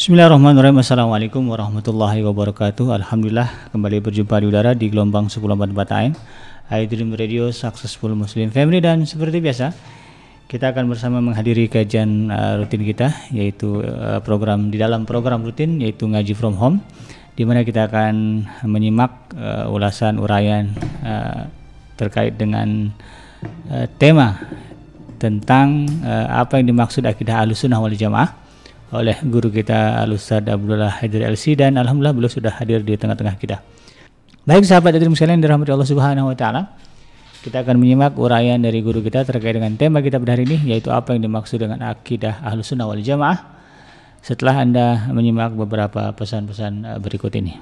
Bismillahirrahmanirrahim. Assalamualaikum warahmatullahi wabarakatuh. Alhamdulillah kembali berjumpa di udara di gelombang 1044 AM. Dream Radio Successful Muslim Family dan seperti biasa kita akan bersama menghadiri kajian uh, rutin kita yaitu uh, program di dalam program rutin yaitu ngaji from home di mana kita akan menyimak uh, ulasan uraian uh, terkait dengan uh, tema tentang uh, apa yang dimaksud akidah Ahlussunnah wal Jamaah oleh guru kita Al-Ustaz Abdullah Haidar LC dan alhamdulillah beliau sudah hadir di tengah-tengah kita. Baik sahabat hadirin sekalian dirahmati Allah Subhanahu wa taala. Kita akan menyimak uraian dari guru kita terkait dengan tema kita pada hari ini yaitu apa yang dimaksud dengan akidah Ahlussunnah wal Jamaah. Setelah Anda menyimak beberapa pesan-pesan eh, berikut ini.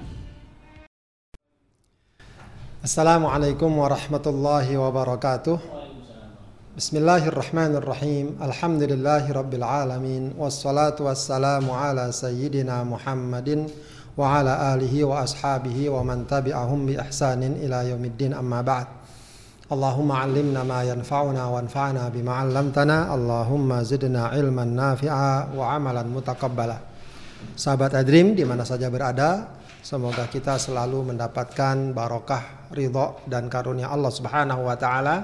Assalamualaikum warahmatullahi wabarakatuh. بسم الله الرحمن الرحيم الحمد لله رب العالمين والصلاة والسلام على سيدنا محمد وعلى آله وأصحابه ومن تبعهم بإحسان إلى يوم الدين أما بعد اللهم علمنا ما ينفعنا وانفعنا بما علمتنا اللهم زدنا علما نافعا وعملا متقبلا Sahabat Adrim di mana saja berada, semoga kita selalu mendapatkan barokah, ridho dan karunia Allah Subhanahu wa taala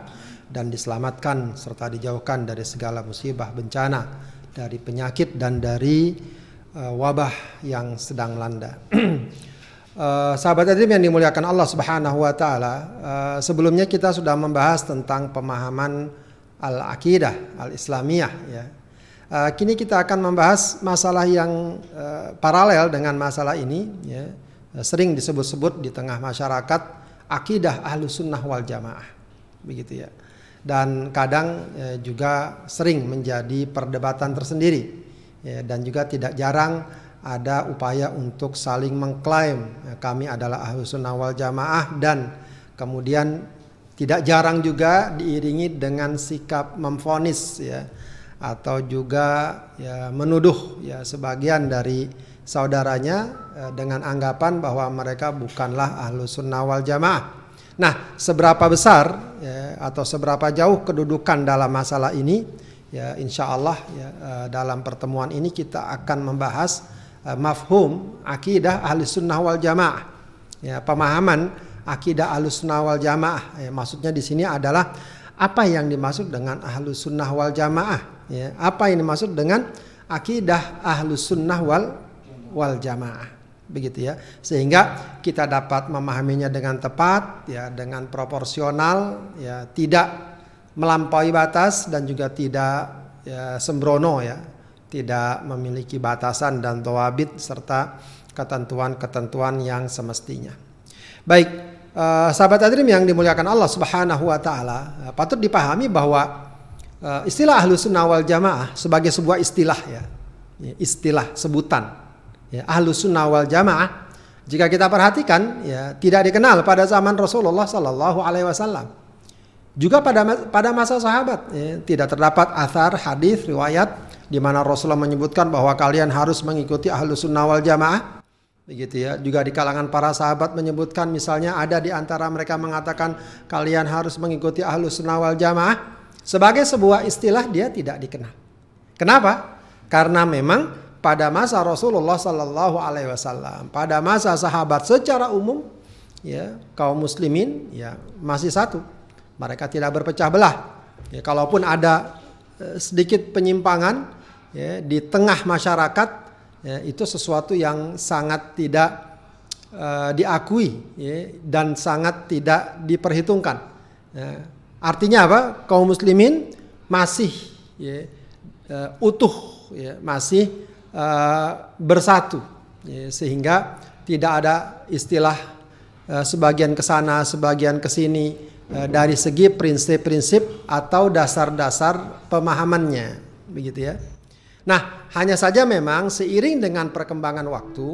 dan diselamatkan serta dijauhkan dari segala musibah bencana dari penyakit dan dari uh, wabah yang sedang melanda. uh, sahabat Adrim yang dimuliakan Allah Subhanahu wa taala, uh, sebelumnya kita sudah membahas tentang pemahaman al-aqidah al-islamiyah ya. Uh, kini kita akan membahas masalah yang uh, paralel dengan masalah ini ya. Sering disebut-sebut di tengah masyarakat akidah ahlu sunnah wal jamaah begitu ya dan kadang ya, juga sering menjadi perdebatan tersendiri. Ya, dan juga tidak jarang ada upaya untuk saling mengklaim ya, kami adalah ahlu sunnah wal jamaah dan kemudian tidak jarang juga diiringi dengan sikap memfonis ya atau juga ya menuduh ya sebagian dari saudaranya ya, dengan anggapan bahwa mereka bukanlah ahlu sunnah wal jamaah Nah, seberapa besar ya, atau seberapa jauh kedudukan dalam masalah ini, ya insya Allah ya, uh, dalam pertemuan ini kita akan membahas uh, mafhum akidah ahli sunnah wal jamaah. Ya, pemahaman akidah ahli sunnah wal jamaah. Ya, maksudnya di sini adalah apa yang dimaksud dengan ahlu sunnah wal jamaah. Ya, apa yang dimaksud dengan akidah ahlu sunnah wal wal jamaah begitu ya. Sehingga kita dapat memahaminya dengan tepat ya dengan proporsional ya tidak melampaui batas dan juga tidak ya, sembrono ya. Tidak memiliki batasan dan tawabit serta ketentuan-ketentuan yang semestinya. Baik uh, sahabat adrim yang dimuliakan Allah Subhanahu wa taala uh, patut dipahami bahwa uh, istilah ahlu sunnah wal jamaah sebagai sebuah istilah ya, ya istilah sebutan ya, ahlu sunnah wal jamaah jika kita perhatikan ya tidak dikenal pada zaman Rasulullah Sallallahu Alaihi Wasallam. Juga pada pada masa sahabat ya, tidak terdapat athar hadis riwayat di mana Rasulullah menyebutkan bahwa kalian harus mengikuti ahlu sunnah wal jamaah. Begitu ya. Juga di kalangan para sahabat menyebutkan misalnya ada di antara mereka mengatakan kalian harus mengikuti ahlu sunnah wal jamaah. Sebagai sebuah istilah dia tidak dikenal. Kenapa? Karena memang pada masa Rasulullah Sallallahu Alaihi Wasallam, pada masa sahabat secara umum, ya kaum muslimin ya masih satu, mereka tidak berpecah belah. Ya, kalaupun ada eh, sedikit penyimpangan ya, di tengah masyarakat, ya, itu sesuatu yang sangat tidak uh, diakui ya, dan sangat tidak diperhitungkan. Ya. Artinya apa? Kaum muslimin masih ya, uh, utuh, ya, masih uh, bersatu ya, sehingga tidak ada istilah uh, sebagian ke sana sebagian ke sini uh, dari segi prinsip-prinsip atau dasar-dasar pemahamannya begitu ya. Nah, hanya saja memang seiring dengan perkembangan waktu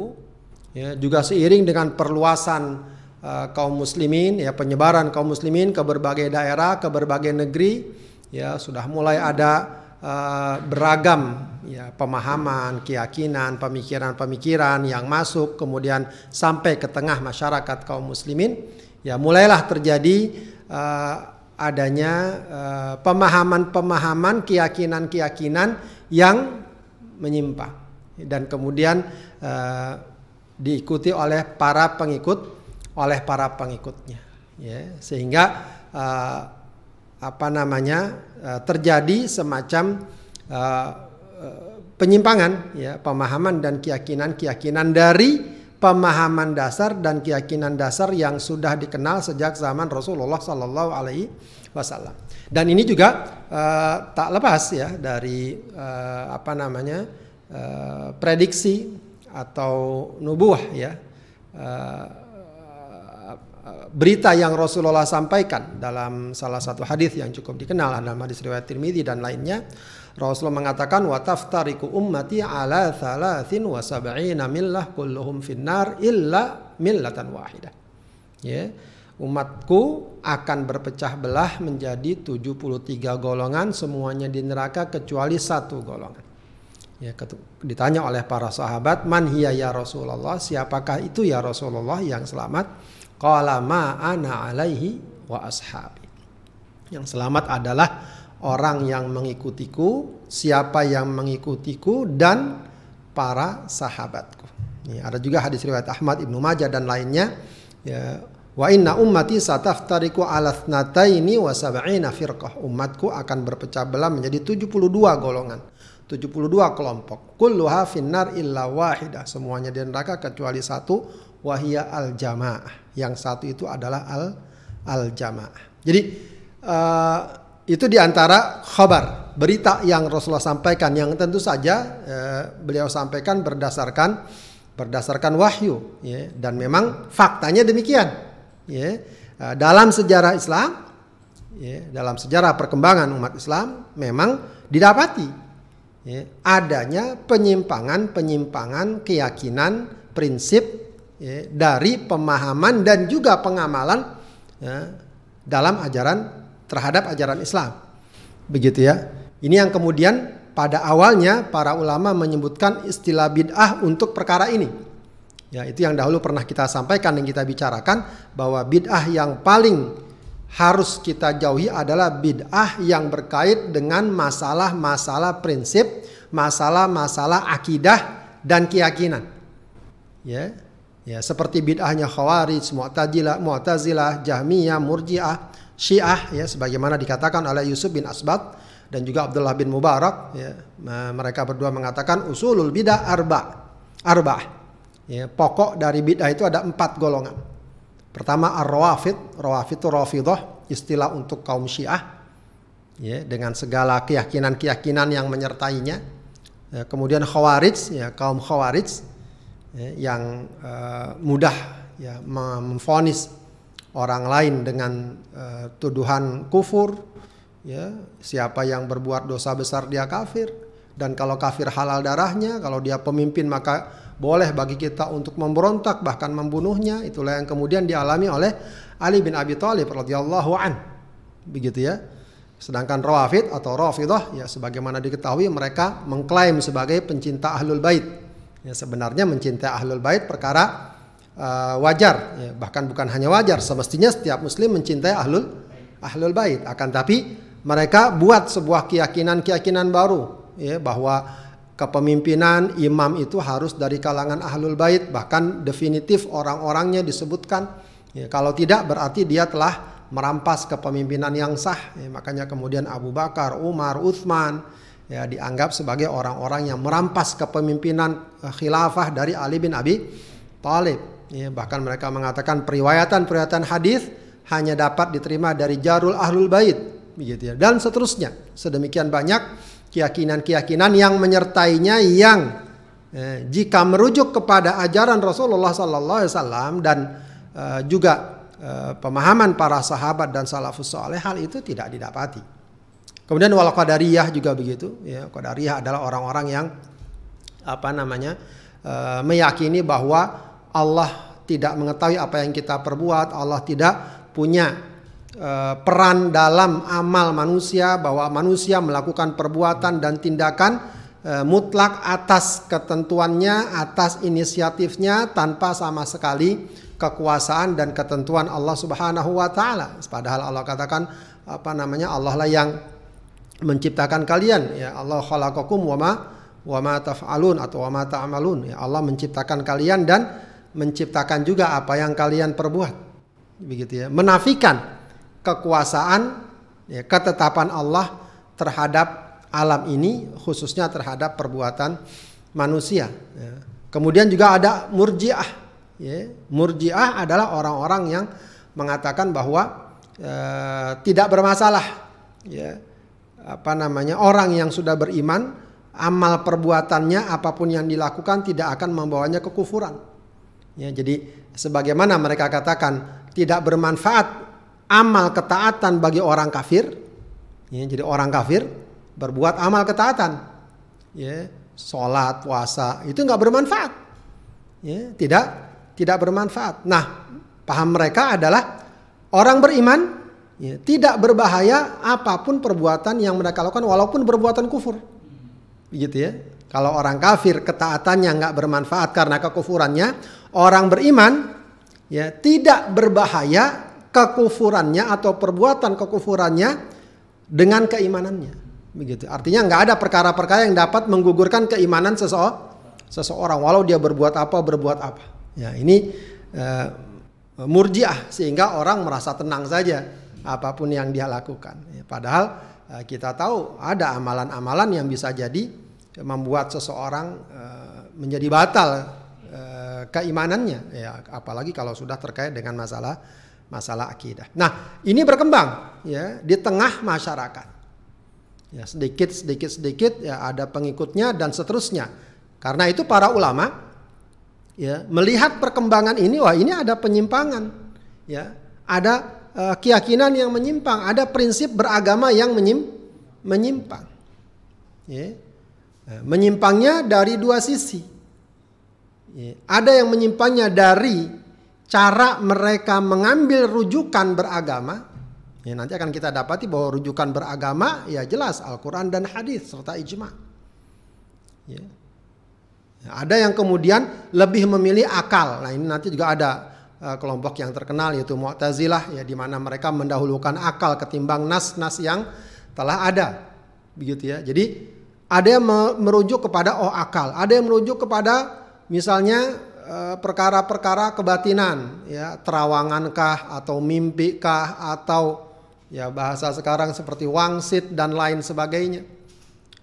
ya, juga seiring dengan perluasan uh, kaum muslimin ya penyebaran kaum muslimin ke berbagai daerah, ke berbagai negeri ya sudah mulai ada uh, beragam ya pemahaman, keyakinan, pemikiran-pemikiran yang masuk kemudian sampai ke tengah masyarakat kaum muslimin, ya mulailah terjadi uh, adanya pemahaman-pemahaman, uh, keyakinan-keyakinan yang menyimpang. dan kemudian uh, diikuti oleh para pengikut oleh para pengikutnya ya sehingga uh, apa namanya terjadi semacam penyimpangan ya pemahaman dan keyakinan-keyakinan dari pemahaman dasar dan keyakinan dasar yang sudah dikenal sejak zaman Rasulullah Sallallahu Alaihi Wasallam. Dan ini juga uh, tak lepas ya dari uh, apa namanya uh, prediksi atau nubuah ya. Uh, berita yang Rasulullah sampaikan dalam salah satu hadis yang cukup dikenal dalam hadis riwayat Tirmidzi dan lainnya Rasulullah mengatakan wa taftariku ummati ala thalathin wa sab'ina millah kulluhum finnar illa millatan wahidah. Ya. Umatku akan berpecah belah menjadi 73 golongan semuanya di neraka kecuali satu golongan. Ya, ditanya oleh para sahabat, "Man hiya ya Rasulullah? Siapakah itu ya Rasulullah yang selamat?" Qala ma ana alaihi wa ashabi. Yang selamat adalah orang yang mengikutiku, siapa yang mengikutiku dan para sahabatku. Ini ada juga hadis riwayat Ahmad Ibnu Majah dan lainnya. Ya, wa inna ummati sataftariku ala thnataini wa sab'ina firqah. Umatku akan berpecah belah menjadi 72 golongan. 72 kelompok. Kulluha finnar illa wahidah. Semuanya di neraka kecuali satu wahia al jamaah. Yang satu itu adalah al al jamaah. Jadi uh, itu di antara khabar berita yang Rasulullah sampaikan yang tentu saja eh, beliau sampaikan berdasarkan berdasarkan wahyu ya, dan memang faktanya demikian ya. Eh, dalam sejarah Islam ya, dalam sejarah perkembangan umat Islam memang didapati ya, adanya penyimpangan-penyimpangan keyakinan prinsip ya, dari pemahaman dan juga pengamalan ya, dalam ajaran terhadap ajaran Islam. Begitu ya. Ini yang kemudian pada awalnya para ulama menyebutkan istilah bid'ah untuk perkara ini. Ya, itu yang dahulu pernah kita sampaikan dan kita bicarakan bahwa bid'ah yang paling harus kita jauhi adalah bid'ah yang berkait dengan masalah-masalah prinsip, masalah-masalah akidah dan keyakinan. Ya. Ya, seperti bid'ahnya Khawarij, Mu'tazilah, Mu'tazilah, Jahmiyah, Murji'ah, Syiah ya sebagaimana dikatakan oleh Yusuf bin Asbat dan juga Abdullah bin Mubarak ya mereka berdua mengatakan usulul bidah arba arba ya pokok dari bidah itu ada empat golongan. Pertama ar-rawafid rawafid itu rafidah istilah untuk kaum Syiah ya dengan segala keyakinan-keyakinan yang menyertainya. Ya, kemudian khawarij ya kaum khawarij ya, yang uh, mudah ya memfonis orang lain dengan uh, tuduhan kufur ya siapa yang berbuat dosa besar dia kafir. Dan kalau kafir halal darahnya kalau dia pemimpin maka boleh bagi kita untuk memberontak bahkan membunuhnya. Itulah yang kemudian dialami oleh Ali bin Abi Thalib radhiyallahu an. Begitu ya. Sedangkan Rawafid atau Rafidah ya sebagaimana diketahui mereka mengklaim sebagai pencinta ahlul bait. Ya sebenarnya mencintai ahlul bait perkara uh, wajar. Ya, bahkan bukan hanya wajar semestinya setiap muslim mencintai ahlul ahlul bait. Akan tapi mereka buat sebuah keyakinan-keyakinan baru ya bahwa kepemimpinan imam itu harus dari kalangan ahlul bait. Bahkan definitif orang-orangnya disebutkan. Ya, kalau tidak berarti dia telah merampas kepemimpinan yang sah. Ya, makanya kemudian Abu Bakar, Umar, Uthman ya dianggap sebagai orang-orang yang merampas kepemimpinan eh, khilafah dari Ali bin Abi Thalib Ya, bahkan mereka mengatakan periwayatan-periwayatan hadis hanya dapat diterima dari jarul ahlul bait, begitu ya. Dan seterusnya. Sedemikian banyak keyakinan-keyakinan yang menyertainya yang eh, jika merujuk kepada ajaran Rasulullah sallallahu alaihi wasallam dan eh, juga eh, pemahaman para sahabat dan salafus saleh hal itu tidak didapati. Kemudian wal qadariyah juga begitu, ya. Qadariyah adalah orang-orang yang apa namanya? Eh, meyakini bahwa Allah tidak mengetahui apa yang kita perbuat, Allah tidak punya uh, peran dalam amal manusia bahwa manusia melakukan perbuatan dan tindakan uh, mutlak atas ketentuannya, atas inisiatifnya tanpa sama sekali kekuasaan dan ketentuan Allah Subhanahu wa taala. Padahal Allah katakan apa namanya? Allah lah yang menciptakan kalian ya Allah khalaqakum wa ma wa taf'alun atau wa ma ta'malun. Ya, Allah menciptakan kalian dan menciptakan juga apa yang kalian perbuat. Begitu ya. Menafikan kekuasaan ya, ketetapan Allah terhadap alam ini khususnya terhadap perbuatan manusia. Ya. Kemudian juga ada murjiah. Ya. Murjiah adalah orang-orang yang mengatakan bahwa e, tidak bermasalah. Ya. Apa namanya orang yang sudah beriman amal perbuatannya apa pun yang dilakukan tidak akan membawanya kekufuran. Ya, jadi sebagaimana mereka katakan tidak bermanfaat amal ketaatan bagi orang kafir. Ya, jadi orang kafir berbuat amal ketaatan. Ya, sholat, puasa itu nggak bermanfaat. Ya, tidak tidak bermanfaat. Nah, paham mereka adalah orang beriman ya, tidak berbahaya apa pun perbuatan yang mereka lakukan walaupun perbuatan kufur begitu ya. Kalau orang kafir ketaatannya nggak bermanfaat karena kekufurannya, orang beriman ya tidak berbahaya kekufurannya atau perbuatan kekufurannya dengan keimanannya. Begitu. Artinya nggak ada perkara-perkara yang dapat menggugurkan keimanan seseorang, seseorang walau dia berbuat apa berbuat apa. Ya ini uh, murjiah sehingga orang merasa tenang saja apa pun yang dia lakukan. Ya, padahal uh, kita tahu ada amalan-amalan yang bisa jadi membuat seseorang uh, menjadi batal keimanannya ya apalagi kalau sudah terkait dengan masalah masalah akidah. Nah, ini berkembang ya di tengah masyarakat. Ya, sedikit sedikit sedikit ya ada pengikutnya dan seterusnya. Karena itu para ulama ya melihat perkembangan ini wah ini ada penyimpangan. Ya, ada uh, keyakinan yang menyimpang, ada prinsip beragama yang menyim, menyimpang. Ya. Eh, menyimpangnya dari dua sisi. Ya, ada yang menyimpangnya dari cara mereka mengambil rujukan beragama. Ya, nanti akan kita dapati bahwa rujukan beragama ya jelas Al-Quran dan hadis serta ijma. Ya. ya. Ada yang kemudian lebih memilih akal. Nah ini nanti juga ada uh, kelompok yang terkenal yaitu Mu'tazilah ya di mana mereka mendahulukan akal ketimbang nas-nas yang telah ada. Begitu ya. Jadi ada yang merujuk kepada oh akal, ada yang merujuk kepada misalnya eh, perkara-perkara kebatinan, ya terawangankah atau mimpikah atau ya bahasa sekarang seperti wangsit dan lain sebagainya.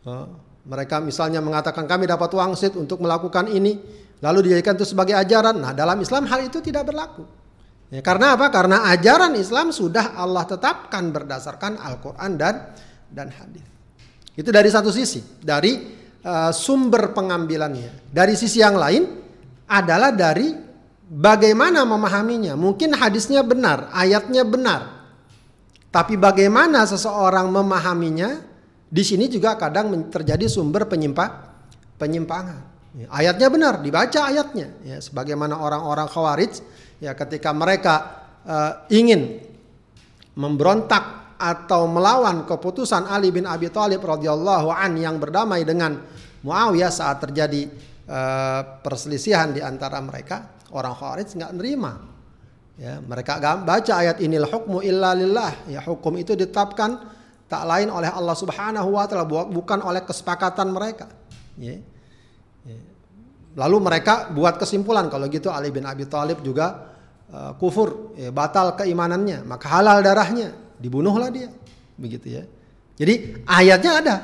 Oh, mereka misalnya mengatakan kami dapat wangsit untuk melakukan ini, lalu dijadikan itu sebagai ajaran. Nah dalam Islam hal itu tidak berlaku. Ya, karena apa? Karena ajaran Islam sudah Allah tetapkan berdasarkan Al-Quran dan dan hadis. Itu dari satu sisi, dari uh, sumber pengambilannya. Dari sisi yang lain adalah dari bagaimana memahaminya. Mungkin hadisnya benar, ayatnya benar. Tapi bagaimana seseorang memahaminya, di sini juga kadang terjadi sumber penyimpang, penyimpangan. Ya, ayatnya benar, dibaca ayatnya. Ya, sebagaimana orang-orang khawarij, ya ketika mereka uh, ingin memberontak atau melawan keputusan Ali bin Abi Thalib radhiyallahu an yang berdamai dengan Muawiyah saat terjadi uh, perselisihan di antara mereka, orang Khawarij nggak nerima. Ya, mereka baca ayat ini hukmu illa lillah. Ya, hukum itu ditetapkan tak lain oleh Allah Subhanahu wa taala bukan oleh kesepakatan mereka. Ya. Ya. Lalu mereka buat kesimpulan kalau gitu Ali bin Abi Thalib juga uh, kufur, ya, batal keimanannya, maka halal darahnya dibunuhlah dia. Begitu ya. Jadi ayatnya ada.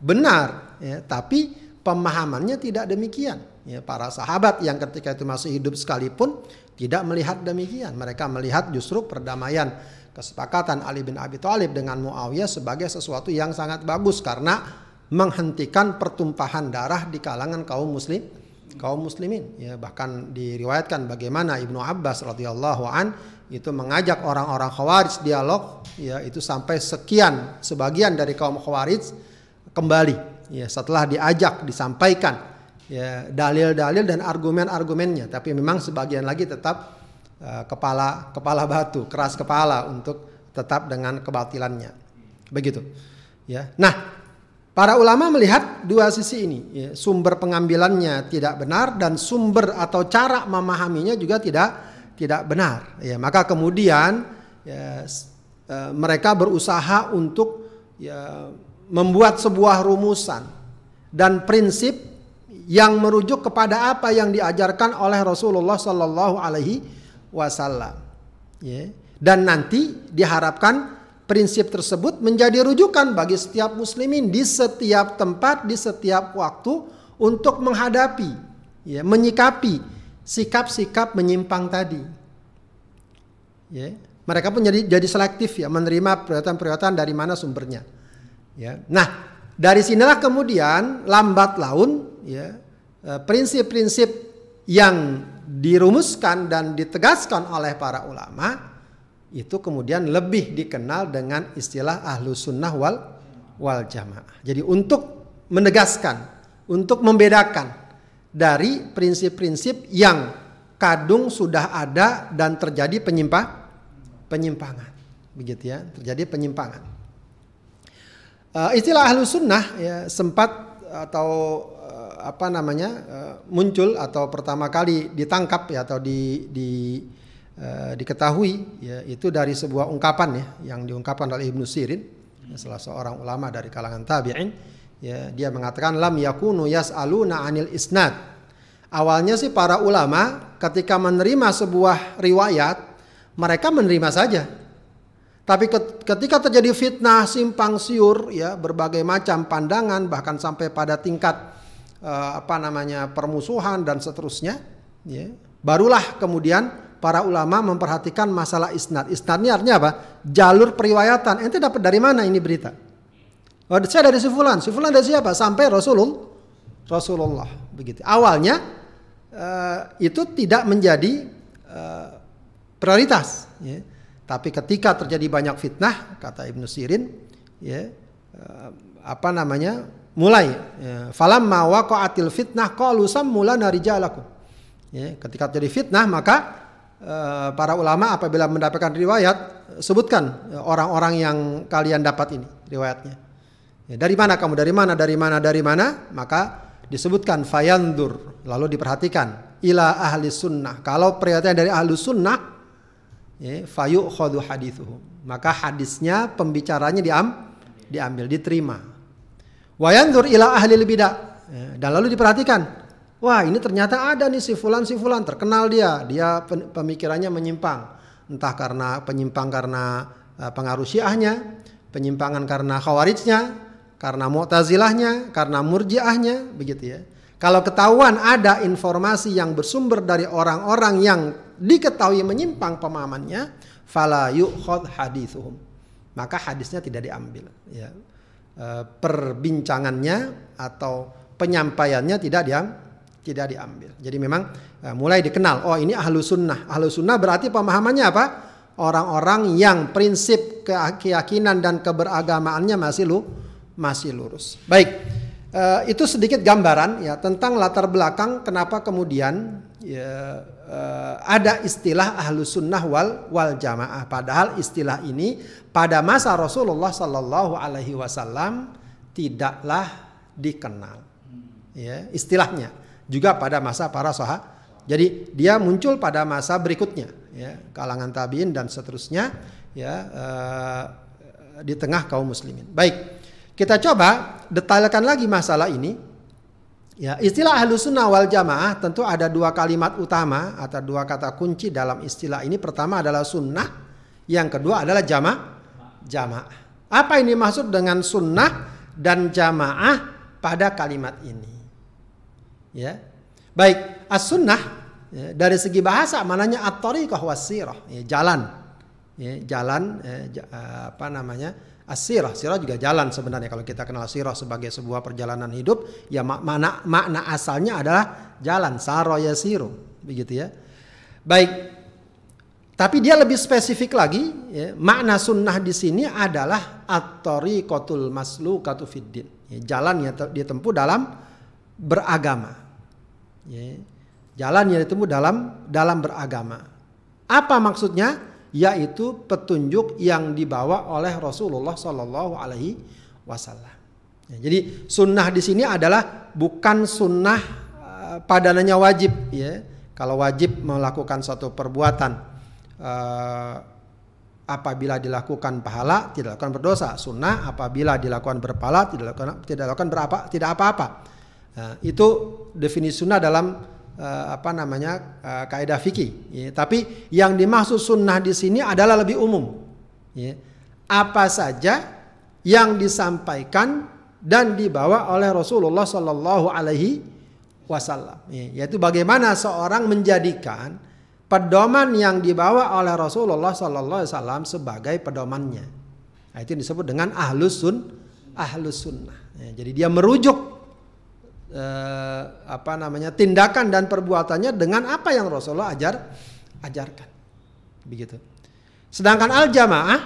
Benar ya. Tapi pemahamannya tidak demikian. Ya para sahabat yang ketika itu masih hidup sekalipun tidak melihat demikian. Mereka melihat justru perdamaian kesepakatan Ali bin Abi Thalib dengan Muawiyah sebagai sesuatu yang sangat bagus karena menghentikan pertumpahan darah di kalangan kaum muslim kaum muslimin. Ya bahkan diriwayatkan bagaimana Ibnu Abbas radhiyallahu an itu mengajak orang-orang Khawarij dialog ya itu sampai sekian sebagian dari kaum Khawarij kembali ya setelah diajak disampaikan ya dalil-dalil dan argumen-argumennya. Tapi memang sebagian lagi tetap uh, kepala kepala batu keras kepala untuk tetap dengan kebatilannya. Begitu ya. Nah Para ulama melihat dua sisi ini, ya, sumber pengambilannya tidak benar dan sumber atau cara memahaminya juga tidak tidak benar. Ya, maka kemudian ya, e, mereka berusaha untuk ya, membuat sebuah rumusan dan prinsip yang merujuk kepada apa yang diajarkan oleh Rasulullah Sallallahu Alaihi Wasallam. Ya. Dan nanti diharapkan prinsip tersebut menjadi rujukan bagi setiap muslimin di setiap tempat, di setiap waktu untuk menghadapi, ya, menyikapi sikap-sikap menyimpang tadi. Ya. Mereka pun jadi jadi selektif ya menerima peringatan-peringatan dari mana sumbernya. Ya. Nah, dari sinilah kemudian lambat laun ya eh, prinsip-prinsip yang dirumuskan dan ditegaskan oleh para ulama itu kemudian lebih dikenal dengan istilah ahlu sunnah wal wal jamaah. Jadi untuk menegaskan, untuk membedakan dari prinsip-prinsip yang kadung sudah ada dan terjadi penyimpang penyimpangan, begitu ya, terjadi penyimpangan. Uh, istilah ahlu sunnah ya, sempat atau uh, apa namanya uh, muncul atau pertama kali ditangkap ya atau di, di uh, diketahui ya itu dari sebuah ungkapan ya yang diungkapkan oleh Ibnu Sirin ya, salah seorang ulama dari kalangan tabi'in ya dia mengatakan lam yakunu yas'aluna anil isnad. Awalnya sih para ulama ketika menerima sebuah riwayat mereka menerima saja. Tapi ketika terjadi fitnah, simpang siur, ya berbagai macam pandangan, bahkan sampai pada tingkat uh, apa namanya permusuhan dan seterusnya, ya, barulah kemudian para ulama memperhatikan masalah isnad. Isnad ini artinya apa? Jalur periwayatan. Ente dapat dari mana ini berita? Oh, saya dari si fulan. Si fulan dari siapa? Sampai Rasulullah. Rasulullah begitu. Awalnya uh, itu tidak menjadi uh, prioritas. Ya tapi ketika terjadi banyak fitnah, kata Ibnu Sirin, ya eh, apa namanya? mulai ya, falamma waqa'atil fitnah qalu sammulana rijalakum. Ya, ketika terjadi fitnah maka uh, para ulama apabila mendapatkan riwayat sebutkan orang-orang yang kalian dapat ini riwayatnya. Ya, dari mana kamu? Dari mana? Dari mana? Dari mana? Maka disebutkan fayandur lalu diperhatikan ila ahli sunnah. Kalau perhatian dari ahli sunnah ya, fayu khodu hadithuhum. Maka hadisnya pembicaranya diam, diambil, diterima. Wayandur ila ahli bidah. Ya, dan lalu diperhatikan. Wah ini ternyata ada nih si fulan si fulan terkenal dia. Dia pemikirannya menyimpang. Entah karena penyimpang karena uh, pengaruh syiahnya. Penyimpangan karena khawarijnya. Karena mu'tazilahnya. Karena murjiahnya. Begitu ya. Kalau ketahuan ada informasi yang bersumber dari orang-orang yang diketahui menyimpang pemahamannya, fala hadithuhum. Maka hadisnya tidak diambil. Ya. E, perbincangannya atau penyampaiannya tidak diam, tidak diambil. Jadi memang e, mulai dikenal. Oh ini ahlu sunnah. Ahlu sunnah berarti pemahamannya apa? Orang-orang yang prinsip keyakinan dan keberagamaannya masih lu masih lurus. Baik. Uh, itu sedikit gambaran ya tentang latar belakang kenapa kemudian ya, uh, ada istilah ahlu sunnah wal wal jamaah. Padahal istilah ini pada masa Rasulullah Sallallahu Alaihi Wasallam tidaklah dikenal. Ya, istilahnya juga pada masa para sahabat. Jadi dia muncul pada masa berikutnya, ya, kalangan tabiin dan seterusnya, ya, uh, di tengah kaum muslimin. Baik. Kita coba detailkan lagi masalah ini. Ya, istilah ahlu sunnah wal jamaah tentu ada dua kalimat utama atau dua kata kunci dalam istilah ini. Pertama adalah sunnah, yang kedua adalah jamaah. Jamaah. Apa ini maksud dengan sunnah dan jamaah pada kalimat ini? Ya, baik as sunnah ya, dari segi bahasa mananya at-tariqah ya, jalan, ya, jalan, ya, apa namanya? Asirah, sirah juga jalan sebenarnya. Kalau kita kenal sirah sebagai sebuah perjalanan hidup, ya makna makna asalnya adalah jalan, saro ya siru, begitu ya. Baik, tapi dia lebih spesifik lagi, ya, makna sunnah di sini adalah atori kotul maslu katufiddin, ya, jalan yang ditempuh dalam beragama, ya, jalan yang ditempuh dalam dalam beragama. Apa maksudnya? yaitu petunjuk yang dibawa oleh Rasulullah Shallallahu Alaihi Wasallam. Ya, jadi sunnah di sini adalah bukan sunnah uh, padanannya wajib ya. Kalau wajib melakukan suatu perbuatan uh, apabila dilakukan pahala tidak dilakukan berdosa. Sunnah apabila dilakukan berpahala tidak dilakukan tidak dilakukan berapa tidak apa-apa. Nah, itu definisi sunnah dalam uh, apa namanya uh, kaidah fikih. Ya, tapi yang dimaksud sunnah di sini adalah lebih umum. Ya. Apa saja yang disampaikan dan dibawa oleh Rasulullah Shallallahu Alaihi Wasallam. Ya, yaitu bagaimana seorang menjadikan pedoman yang dibawa oleh Rasulullah Sallallahu Alaihi Wasallam sebagai pedomannya. Nah, itu disebut dengan ahlus sun, ahlus sunnah. Ya, jadi dia merujuk eh, apa namanya tindakan dan perbuatannya dengan apa yang Rasulullah ajar ajarkan. Begitu. Sedangkan al jamaah,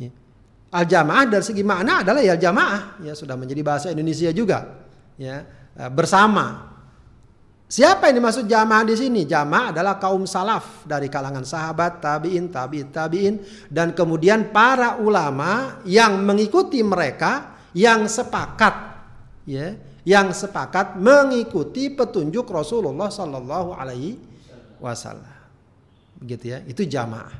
ya, al jamaah dari segi makna adalah ya jamaah, ya sudah menjadi bahasa Indonesia juga, ya eh, bersama Siapa yang dimaksud jamaah di sini? Jamaah adalah kaum salaf dari kalangan sahabat, tabiin, tabiin, tabiin, dan kemudian para ulama yang mengikuti mereka yang sepakat, ya, yang sepakat mengikuti petunjuk Rasulullah Sallallahu Alaihi Wasallam. Begitu ya, itu jamaah.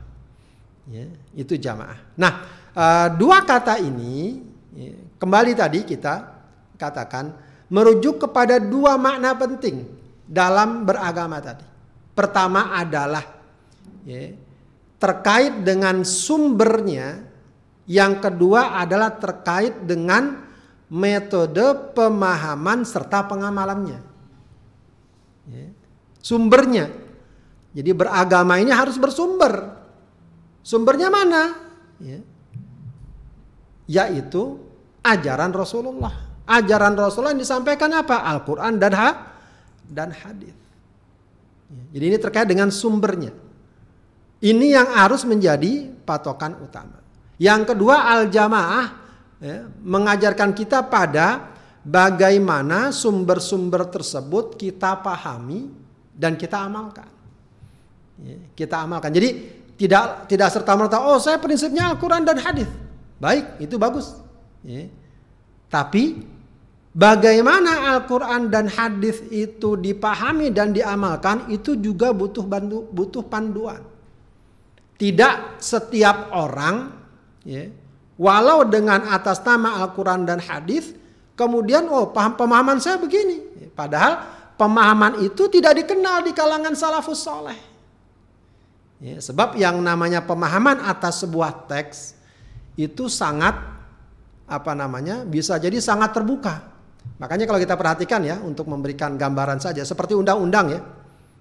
Ya, itu jamaah. Nah, uh, dua kata ini ya, kembali tadi kita katakan merujuk kepada dua makna penting dalam beragama tadi. Pertama adalah ya, terkait dengan sumbernya, yang kedua adalah terkait dengan metode pemahaman serta pengamalannya. Ya, sumbernya. Jadi beragama ini harus bersumber. Sumbernya mana? Ya, yaitu ajaran Rasulullah. Ajaran Rasulullah yang disampaikan apa? Al-Quran dan ha dan hadis. Ya, jadi ini terkait dengan sumbernya. Ini yang harus menjadi patokan utama. Yang kedua al-jamaah ya, mengajarkan kita pada bagaimana sumber-sumber tersebut kita pahami dan kita amalkan. Ya, kita amalkan. Jadi tidak tidak serta merta oh saya prinsipnya Al-Quran dan hadis. Baik, itu bagus. Ya. Tapi Bagaimana Al-Quran dan hadis itu dipahami dan diamalkan itu juga butuh bantu, butuh panduan. Tidak setiap orang, ya, walau dengan atas nama Al-Quran dan hadis, kemudian oh paham pemahaman saya begini. Padahal pemahaman itu tidak dikenal di kalangan salafus soleh. Ya, sebab yang namanya pemahaman atas sebuah teks itu sangat apa namanya bisa jadi sangat terbuka Makanya kalau kita perhatikan ya untuk memberikan gambaran saja seperti undang-undang ya.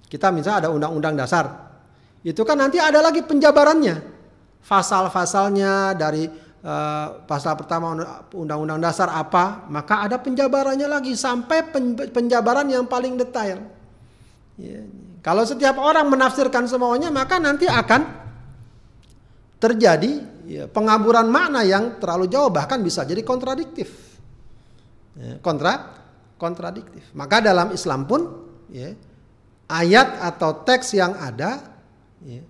Kita misalnya ada undang-undang dasar. Itu kan nanti ada lagi penjabarannya. Fasal-fasalnya dari uh, pasal pertama undang-undang dasar apa, maka ada penjabarannya lagi sampai penjabaran yang paling detail. Ya. Kalau setiap orang menafsirkan semuanya, maka nanti akan terjadi ya, pengaburan makna yang terlalu jauh bahkan bisa jadi kontradiktif. Ya, kontra kontradiktif. Maka dalam Islam pun ya, ayat atau teks yang ada ya,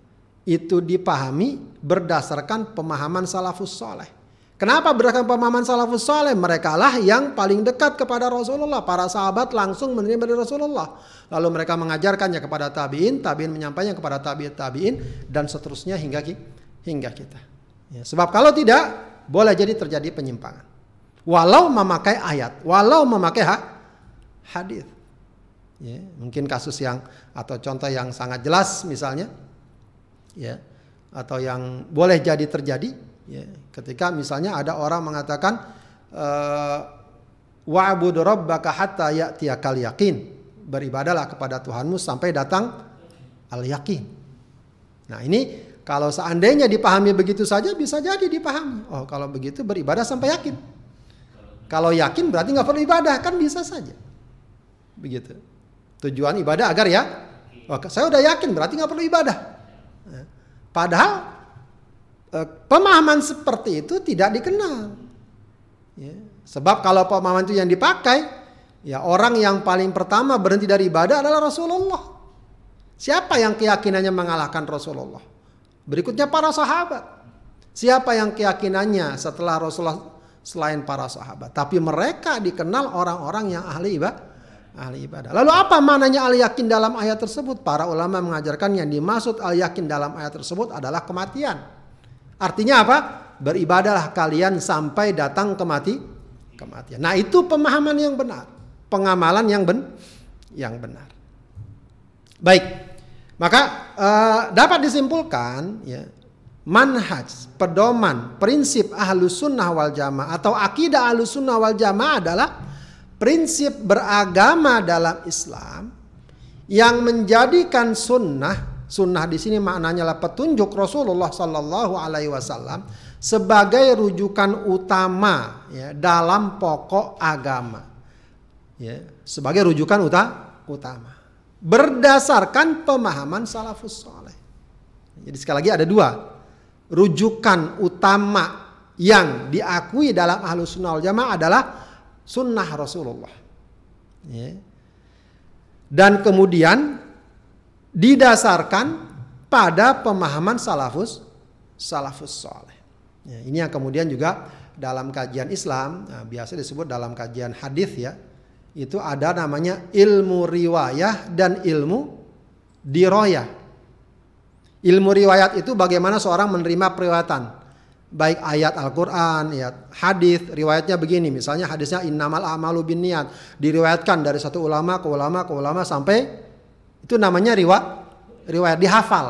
itu dipahami berdasarkan pemahaman salafus soleh. Kenapa berdasarkan pemahaman salafus soleh? Mereka lah yang paling dekat kepada Rasulullah. Para sahabat langsung menerima dari Rasulullah. Lalu mereka mengajarkannya kepada tabiin, tabiin menyampaikannya kepada tabiin, tabiin, dan seterusnya hingga hingga kita. Ya, sebab kalau tidak, boleh jadi terjadi penyimpangan walau memakai ayat, walau memakai ha hadis. Ya, mungkin kasus yang atau contoh yang sangat jelas misalnya, ya, atau yang boleh jadi terjadi, ya, ketika misalnya ada orang mengatakan uh, wa'bud rabbaka hatta ya'tiyakal yakin. Beribadalah kepada Tuhanmu sampai datang al yakin. Nah, ini kalau seandainya dipahami begitu saja bisa jadi dipahami. Oh, kalau begitu beribadah sampai yakin. Kalau yakin berarti nggak perlu ibadah kan bisa saja. Begitu. Tujuan ibadah agar ya, oh, saya udah yakin berarti nggak perlu ibadah. Padahal eh, pemahaman seperti itu tidak dikenal. Ya. Sebab kalau pemahaman itu yang dipakai, ya orang yang paling pertama berhenti dari ibadah adalah Rasulullah. Siapa yang keyakinannya mengalahkan Rasulullah? Berikutnya para sahabat. Siapa yang keyakinannya setelah Rasulullah selain para sahabat. Tapi mereka dikenal orang-orang yang ahli ibadah. Ahli ibadah. Lalu apa maknanya al yakin dalam ayat tersebut? Para ulama mengajarkan yang dimaksud al yakin dalam ayat tersebut adalah kematian. Artinya apa? Beribadahlah kalian sampai datang kemati kematian. Nah, itu pemahaman yang benar, pengamalan yang ben yang benar. Baik. Maka uh, dapat disimpulkan ya manhaj, pedoman, prinsip ahlus sunnah wal jamaah atau akidah ahlus sunnah wal jamaah adalah prinsip beragama dalam Islam yang menjadikan sunnah sunnah di sini maknanya adalah petunjuk Rasulullah Sallallahu Alaihi Wasallam sebagai rujukan utama ya, dalam pokok agama. Ya, sebagai rujukan uta, utama. Berdasarkan pemahaman salafus soleh jadi sekali lagi ada dua. Rujukan utama yang diakui dalam ahlus sunnah jamaah adalah sunnah Rasulullah ya dan kemudian didasarkan pada pemahaman salafus salafus soleh. Ya, ini yang kemudian juga dalam kajian Islam nah, biasa disebut dalam kajian hadis ya itu ada namanya ilmu riwayah dan ilmu diroyah. Ilmu riwayat itu bagaimana seorang menerima periwayatan baik ayat Al-Quran, ayat hadis, riwayatnya begini, misalnya hadisnya innamal amalu bin niat, diriwayatkan dari satu ulama ke ulama ke ulama sampai itu namanya riwayat, riwayat dihafal.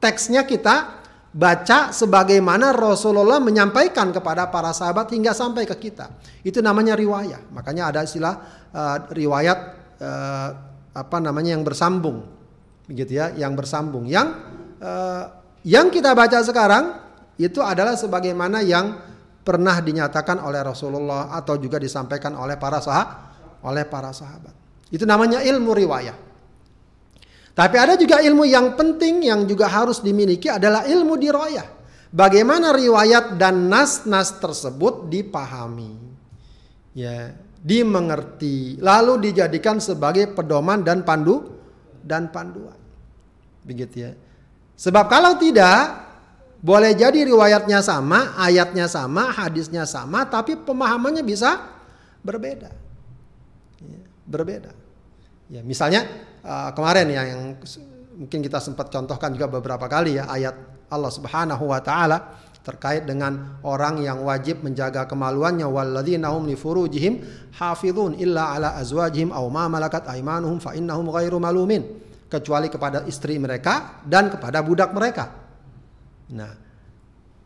Teksnya kita baca sebagaimana Rasulullah menyampaikan kepada para sahabat hingga sampai ke kita. Itu namanya riwayat. Makanya ada istilah uh, riwayat uh, apa namanya yang bersambung, begitu ya, yang bersambung. Yang uh, yang kita baca sekarang itu adalah sebagaimana yang pernah dinyatakan oleh Rasulullah atau juga disampaikan oleh para sahabat oleh para sahabat. Itu namanya ilmu riwayat. Tapi ada juga ilmu yang penting yang juga harus dimiliki adalah ilmu diroyah. Bagaimana riwayat dan nas-nas tersebut dipahami. Ya, dimengerti, lalu dijadikan sebagai pedoman dan pandu dan panduan. Begitu ya. Sebab kalau tidak, boleh jadi riwayatnya sama, ayatnya sama, hadisnya sama, tapi pemahamannya bisa berbeda. Ya, berbeda. Ya, misalnya uh, kemarin ya yang mungkin kita sempat contohkan juga beberapa kali ya ayat Allah Subhanahu wa taala terkait dengan orang yang wajib menjaga kemaluannya walladzina hum li furujihim hafizun illa ala azwajihim aw ma malakat aymanuhum fa innahum ghairu malumin kecuali kepada istri mereka dan kepada budak mereka. Nah,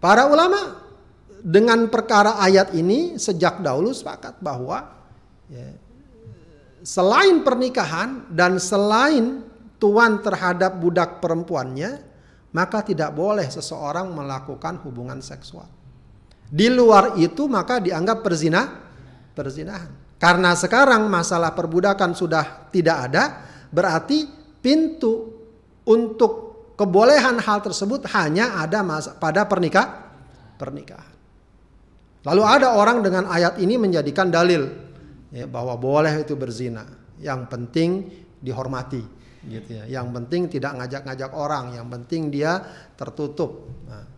para ulama dengan perkara ayat ini sejak dahulu sepakat bahwa ya, selain pernikahan dan selain tuan terhadap budak perempuannya, maka tidak boleh seseorang melakukan hubungan seksual. Di luar itu maka dianggap perzina, perzinahan. Karena sekarang masalah perbudakan sudah tidak ada, berarti pintu untuk Kebolehan hal tersebut hanya ada pada pernikah, pernikahan. Lalu ada orang dengan ayat ini menjadikan dalil ya, bahwa boleh itu berzina. Yang penting dihormati, gitu ya. Yang penting tidak ngajak-ngajak orang. Yang penting dia tertutup. Nah,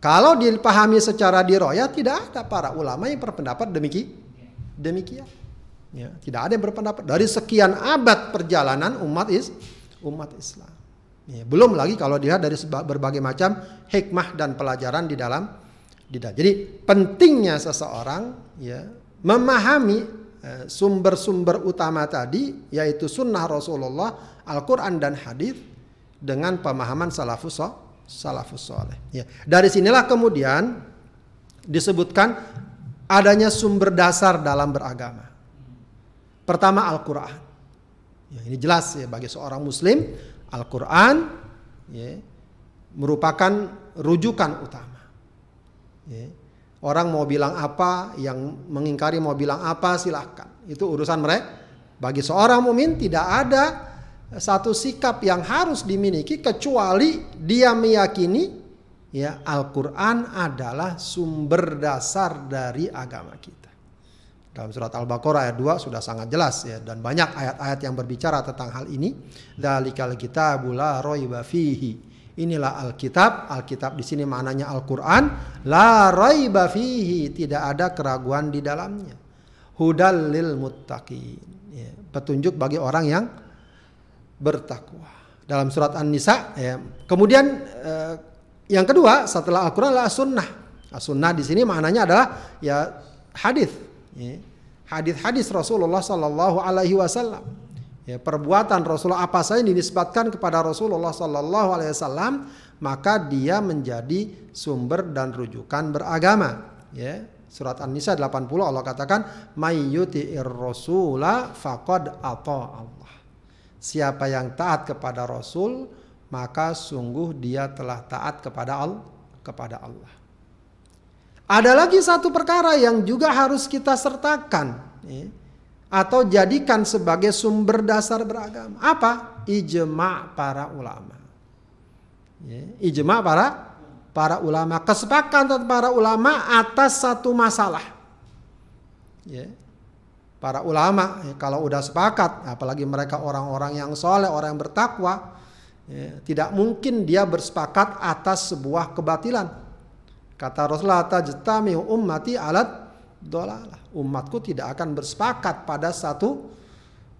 kalau dipahami secara diroya tidak ada para ulama yang berpendapat demikian. Demikian. Ya, tidak ada yang berpendapat dari sekian abad perjalanan umat is umat Islam. Ya, belum lagi kalau dilihat dari berbagai macam hikmah dan pelajaran di dalam di dalam. Jadi pentingnya seseorang ya memahami eh, sumber-sumber utama tadi yaitu sunnah Rasulullah, Al-Quran dan hadis dengan pemahaman salafus salafus soleh. Ya. Dari sinilah kemudian disebutkan adanya sumber dasar dalam beragama. Pertama Al-Quran. Ya, ini jelas ya bagi seorang Muslim Al-Quran ya, merupakan rujukan utama. Ya. Orang mau bilang apa, yang mengingkari mau bilang apa, silahkan. Itu urusan mereka. Bagi seorang mumin tidak ada satu sikap yang harus dimiliki kecuali dia meyakini ya Al-Qur'an adalah sumber dasar dari agama kita. Dalam surat Al-Baqarah ayat 2 sudah sangat jelas ya dan banyak ayat-ayat yang berbicara tentang hal ini. Dzalikal kitabu la raiba fihi. Inilah Alkitab, Alkitab di sini maknanya Al-Qur'an, la raiba fihi, tidak ada keraguan di dalamnya. Hudal lil muttaqin. Ya, petunjuk bagi orang yang bertakwa. Dalam surat An-Nisa ya. Kemudian eh, Yang kedua setelah Al-Quran adalah sunnah. Sunnah di sini maknanya adalah ya hadis. Ya. Hadis-hadis Rasulullah Sallallahu Alaihi Wasallam. Ya, perbuatan Rasulullah apa saja yang dinisbatkan kepada Rasulullah Sallallahu Alaihi Wasallam maka dia menjadi sumber dan rujukan beragama. Ya. Surat An-Nisa 80 Allah katakan mayyuti'ir rasula faqad ata Allah. Siapa yang taat kepada Rasul maka sungguh dia telah taat kepada Allah kepada Allah. Ada lagi satu perkara yang juga harus kita sertakan ya, atau jadikan sebagai sumber dasar beragama. Apa? Ijma para ulama. Ya, ijma para para ulama, kesepakatan para ulama atas satu masalah. Ya. Para ulama ya, kalau udah sepakat, apalagi mereka orang-orang yang soleh, orang yang bertakwa, ya, tidak mungkin dia bersepakat atas sebuah kebatilan. Kata Rasulullah, tajtami ummati alat dolalah. Umatku tidak akan bersepakat pada satu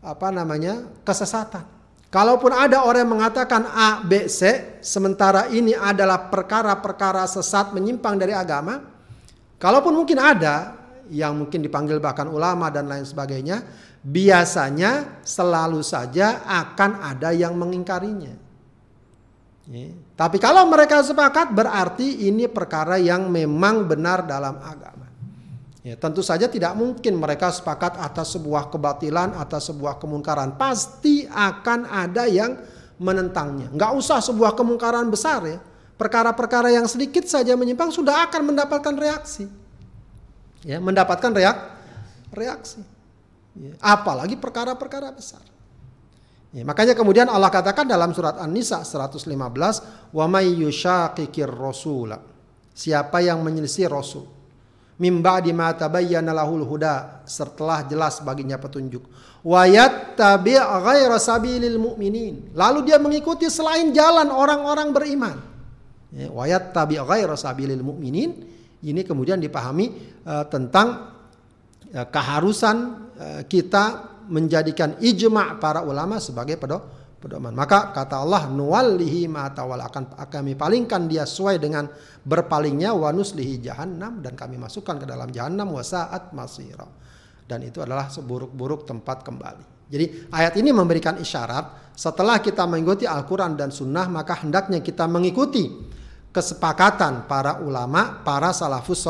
apa namanya kesesatan. Kalaupun ada orang yang mengatakan A, B, C, sementara ini adalah perkara-perkara sesat menyimpang dari agama, kalaupun mungkin ada yang mungkin dipanggil bahkan ulama dan lain sebagainya, biasanya selalu saja akan ada yang mengingkarinya. Tapi kalau mereka sepakat berarti ini perkara yang memang benar dalam agama. Ya, tentu saja tidak mungkin mereka sepakat atas sebuah kebatilan, atas sebuah kemungkaran. Pasti akan ada yang menentangnya. Nggak usah sebuah kemungkaran besar ya. Perkara-perkara yang sedikit saja menyimpang sudah akan mendapatkan reaksi. Ya, mendapatkan reak, reaksi. Ya, apalagi perkara-perkara besar. Ya, makanya kemudian Allah katakan dalam surat An-Nisa 115, "Wa may yushaqiqir rasula." Siapa yang menyelisih Rasul? Mimba di mata tabayyana lahul huda setelah jelas baginya petunjuk. Wayat tabi ghaira sabilil mu'minin. Lalu dia mengikuti selain jalan orang-orang beriman. Ya, wayat tabi ghaira sabilil mu'minin. Ini kemudian dipahami uh, tentang uh, keharusan uh, kita menjadikan ijma' para ulama sebagai pedoman. Maka kata Allah nuwallihi ma tawalla akan kami palingkan dia sesuai dengan berpalingnya wa nuslihi jahannam dan kami masukkan ke dalam jahannam wa saat masira. Dan itu adalah seburuk-buruk tempat kembali. Jadi ayat ini memberikan isyarat setelah kita mengikuti Al-Quran dan Sunnah maka hendaknya kita mengikuti kesepakatan para ulama, para salafus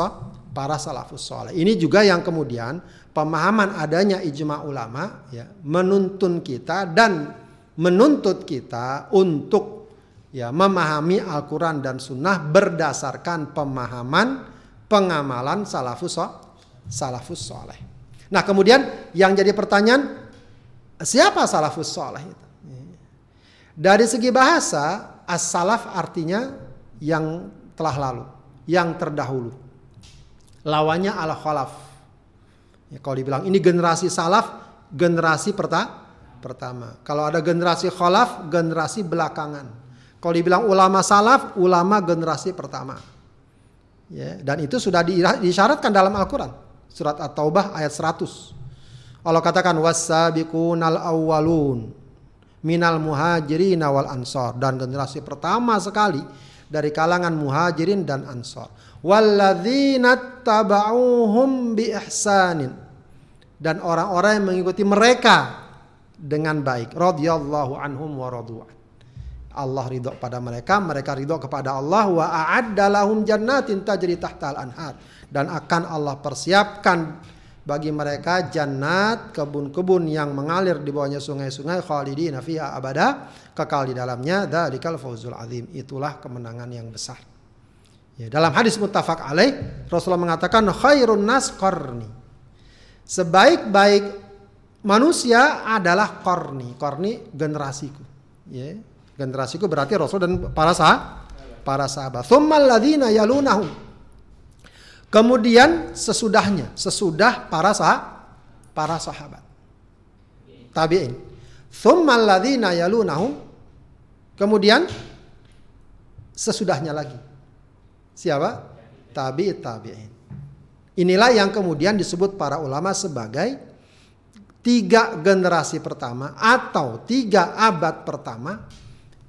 para salafus soleh. Ini juga yang kemudian pemahaman adanya ijma ulama ya menuntun kita dan menuntut kita untuk ya memahami Al-Quran dan Sunnah berdasarkan pemahaman pengamalan salafus salafus soleh. Nah kemudian yang jadi pertanyaan siapa salafus soleh itu? Dari segi bahasa as-salaf artinya yang telah lalu, yang terdahulu. Lawannya al-khalaf. Ya, kalau dibilang ini generasi salaf, generasi pertama pertama. Kalau ada generasi khalaf, generasi belakangan. Kalau dibilang ulama salaf, ulama generasi pertama. Ya, dan itu sudah disyaratkan dalam Al-Quran. Surat At-Taubah ayat 100. Allah katakan wasabiqunal awwalun minal muhajirin wal ansor dan generasi pertama sekali dari kalangan muhajirin dan ansor. Walladzina taba'uhum bi ihsanin dan orang-orang yang mengikuti mereka dengan baik. Radhiyallahu anhum wa radu'an. Allah ridho pada mereka, mereka ridho kepada Allah. Wa a'adda lahum jannatin tajri tahtal anhar. Dan akan Allah persiapkan bagi mereka jannat kebun-kebun yang mengalir di bawahnya sungai-sungai khalidina fiha abada kekal di dalamnya. Dzalikal fauzul azim. Itulah kemenangan yang besar. Ya dalam hadis muttafaq alaih Rasulullah mengatakan khairun nas qarni sebaik-baik manusia adalah korni, korni generasiku. Ya, generasiku berarti Rasul dan para sah, para sahabat. Thummal yalunahum. Kemudian sesudahnya, sesudah para sah, para sahabat. Tabi'in. Thummal yalunahum. Kemudian sesudahnya lagi. Siapa? Tabi tabi'in. Inilah yang kemudian disebut para ulama sebagai tiga generasi pertama atau tiga abad pertama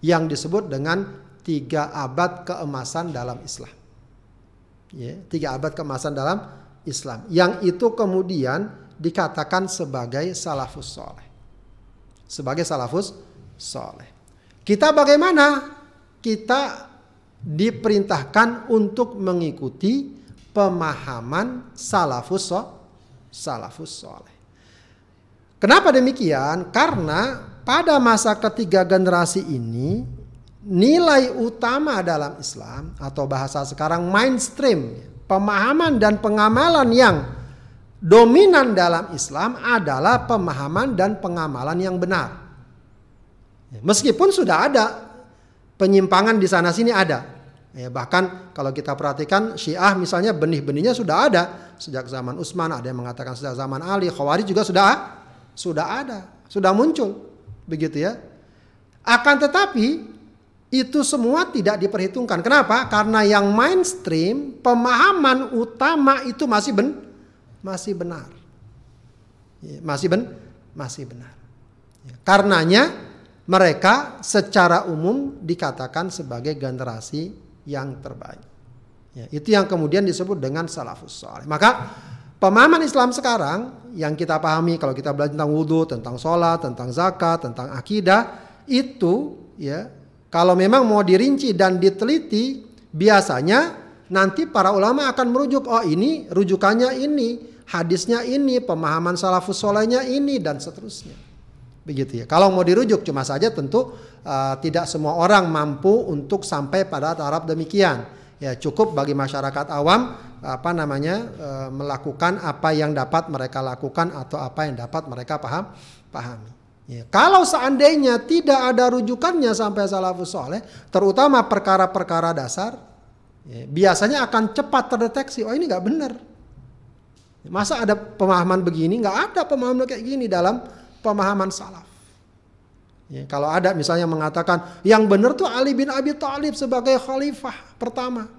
yang disebut dengan tiga abad keemasan dalam Islam. Ya, tiga abad keemasan dalam Islam. Yang itu kemudian dikatakan sebagai salafus soleh. Sebagai salafus soleh. Kita bagaimana? Kita diperintahkan untuk mengikuti pemahaman salafus so, salafus soleh. Kenapa demikian? Karena pada masa ketiga generasi ini nilai utama dalam Islam atau bahasa sekarang mainstream, pemahaman dan pengamalan yang dominan dalam Islam adalah pemahaman dan pengamalan yang benar. Meskipun sudah ada penyimpangan di sana sini ada. Ya, bahkan kalau kita perhatikan Syiah misalnya benih-benihnya sudah ada sejak zaman Utsman, ada yang mengatakan sejak zaman Ali, Khawarij juga sudah sudah ada, sudah muncul. Begitu ya. Akan tetapi itu semua tidak diperhitungkan. Kenapa? Karena yang mainstream, pemahaman utama itu masih ben masih benar. Ya, masih ben masih benar. Ya, karenanya mereka secara umum dikatakan sebagai generasi yang terbaik. Ya, itu yang kemudian disebut dengan salafus soleh. Maka pemahaman Islam sekarang yang kita pahami kalau kita belajar tentang wudhu, tentang sholat, tentang zakat, tentang akidah itu ya kalau memang mau dirinci dan diteliti biasanya nanti para ulama akan merujuk oh ini rujukannya ini, hadisnya ini, pemahaman salafus solehnya ini dan seterusnya begitu ya. Kalau mau dirujuk cuma saja tentu uh, tidak semua orang mampu untuk sampai pada taraf demikian. Ya cukup bagi masyarakat awam apa namanya uh, melakukan apa yang dapat mereka lakukan atau apa yang dapat mereka paham pahami. Ya, kalau seandainya tidak ada rujukannya sampai salafus soleh, terutama perkara-perkara dasar, ya, biasanya akan cepat terdeteksi. Oh ini nggak benar. Masa ada pemahaman begini? Nggak ada pemahaman kayak gini dalam pemahaman salaf. Ya, kalau ada misalnya mengatakan yang benar tuh Ali bin Abi Thalib sebagai khalifah pertama.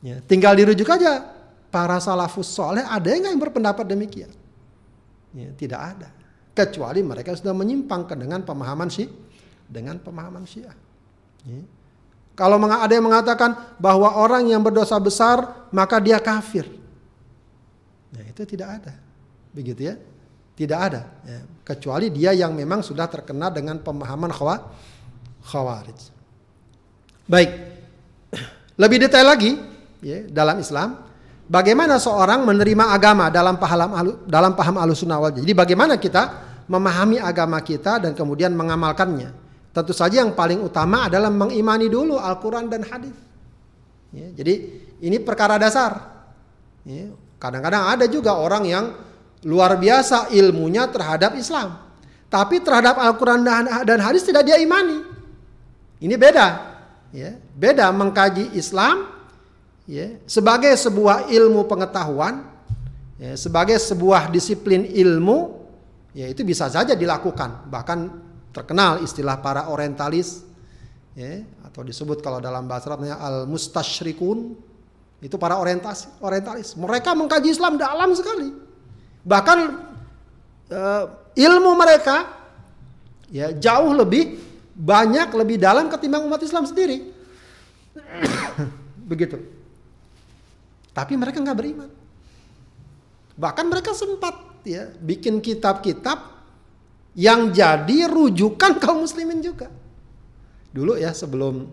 Ya, tinggal dirujuk aja para salafus soleh ada yang berpendapat demikian? Ya, tidak ada. Kecuali mereka sudah menyimpang dengan pemahaman syi dengan pemahaman syiah. Ya. Kalau ada yang mengatakan bahwa orang yang berdosa besar maka dia kafir. Ya, itu tidak ada. Begitu ya. Tidak ada. Ya. Kecuali dia yang memang sudah terkena dengan pemahaman khawarij. Baik. Lebih detail lagi ya, dalam Islam. Bagaimana seorang menerima agama dalam paham dalam paham alusunah wal Jadi bagaimana kita memahami agama kita dan kemudian mengamalkannya. Tentu saja yang paling utama adalah mengimani dulu Al-Quran dan hadis. Ya, jadi ini perkara dasar. Ya, kadang-kadang ada juga orang yang luar biasa ilmunya terhadap Islam. Tapi terhadap Al-Quran dan hadis tidak dia imani. Ini beda. Ya, beda mengkaji Islam ya, sebagai sebuah ilmu pengetahuan, ya, sebagai sebuah disiplin ilmu, ya itu bisa saja dilakukan. Bahkan terkenal istilah para orientalis, ya, atau disebut kalau dalam bahasa Arabnya al-mustasyrikun, itu para orientalis. Mereka mengkaji Islam dalam sekali Bahkan uh, ilmu mereka ya jauh lebih banyak lebih dalam ketimbang umat Islam sendiri. Begitu. Tapi mereka nggak beriman. Bahkan mereka sempat ya bikin kitab-kitab yang jadi rujukan kaum muslimin juga. Dulu ya sebelum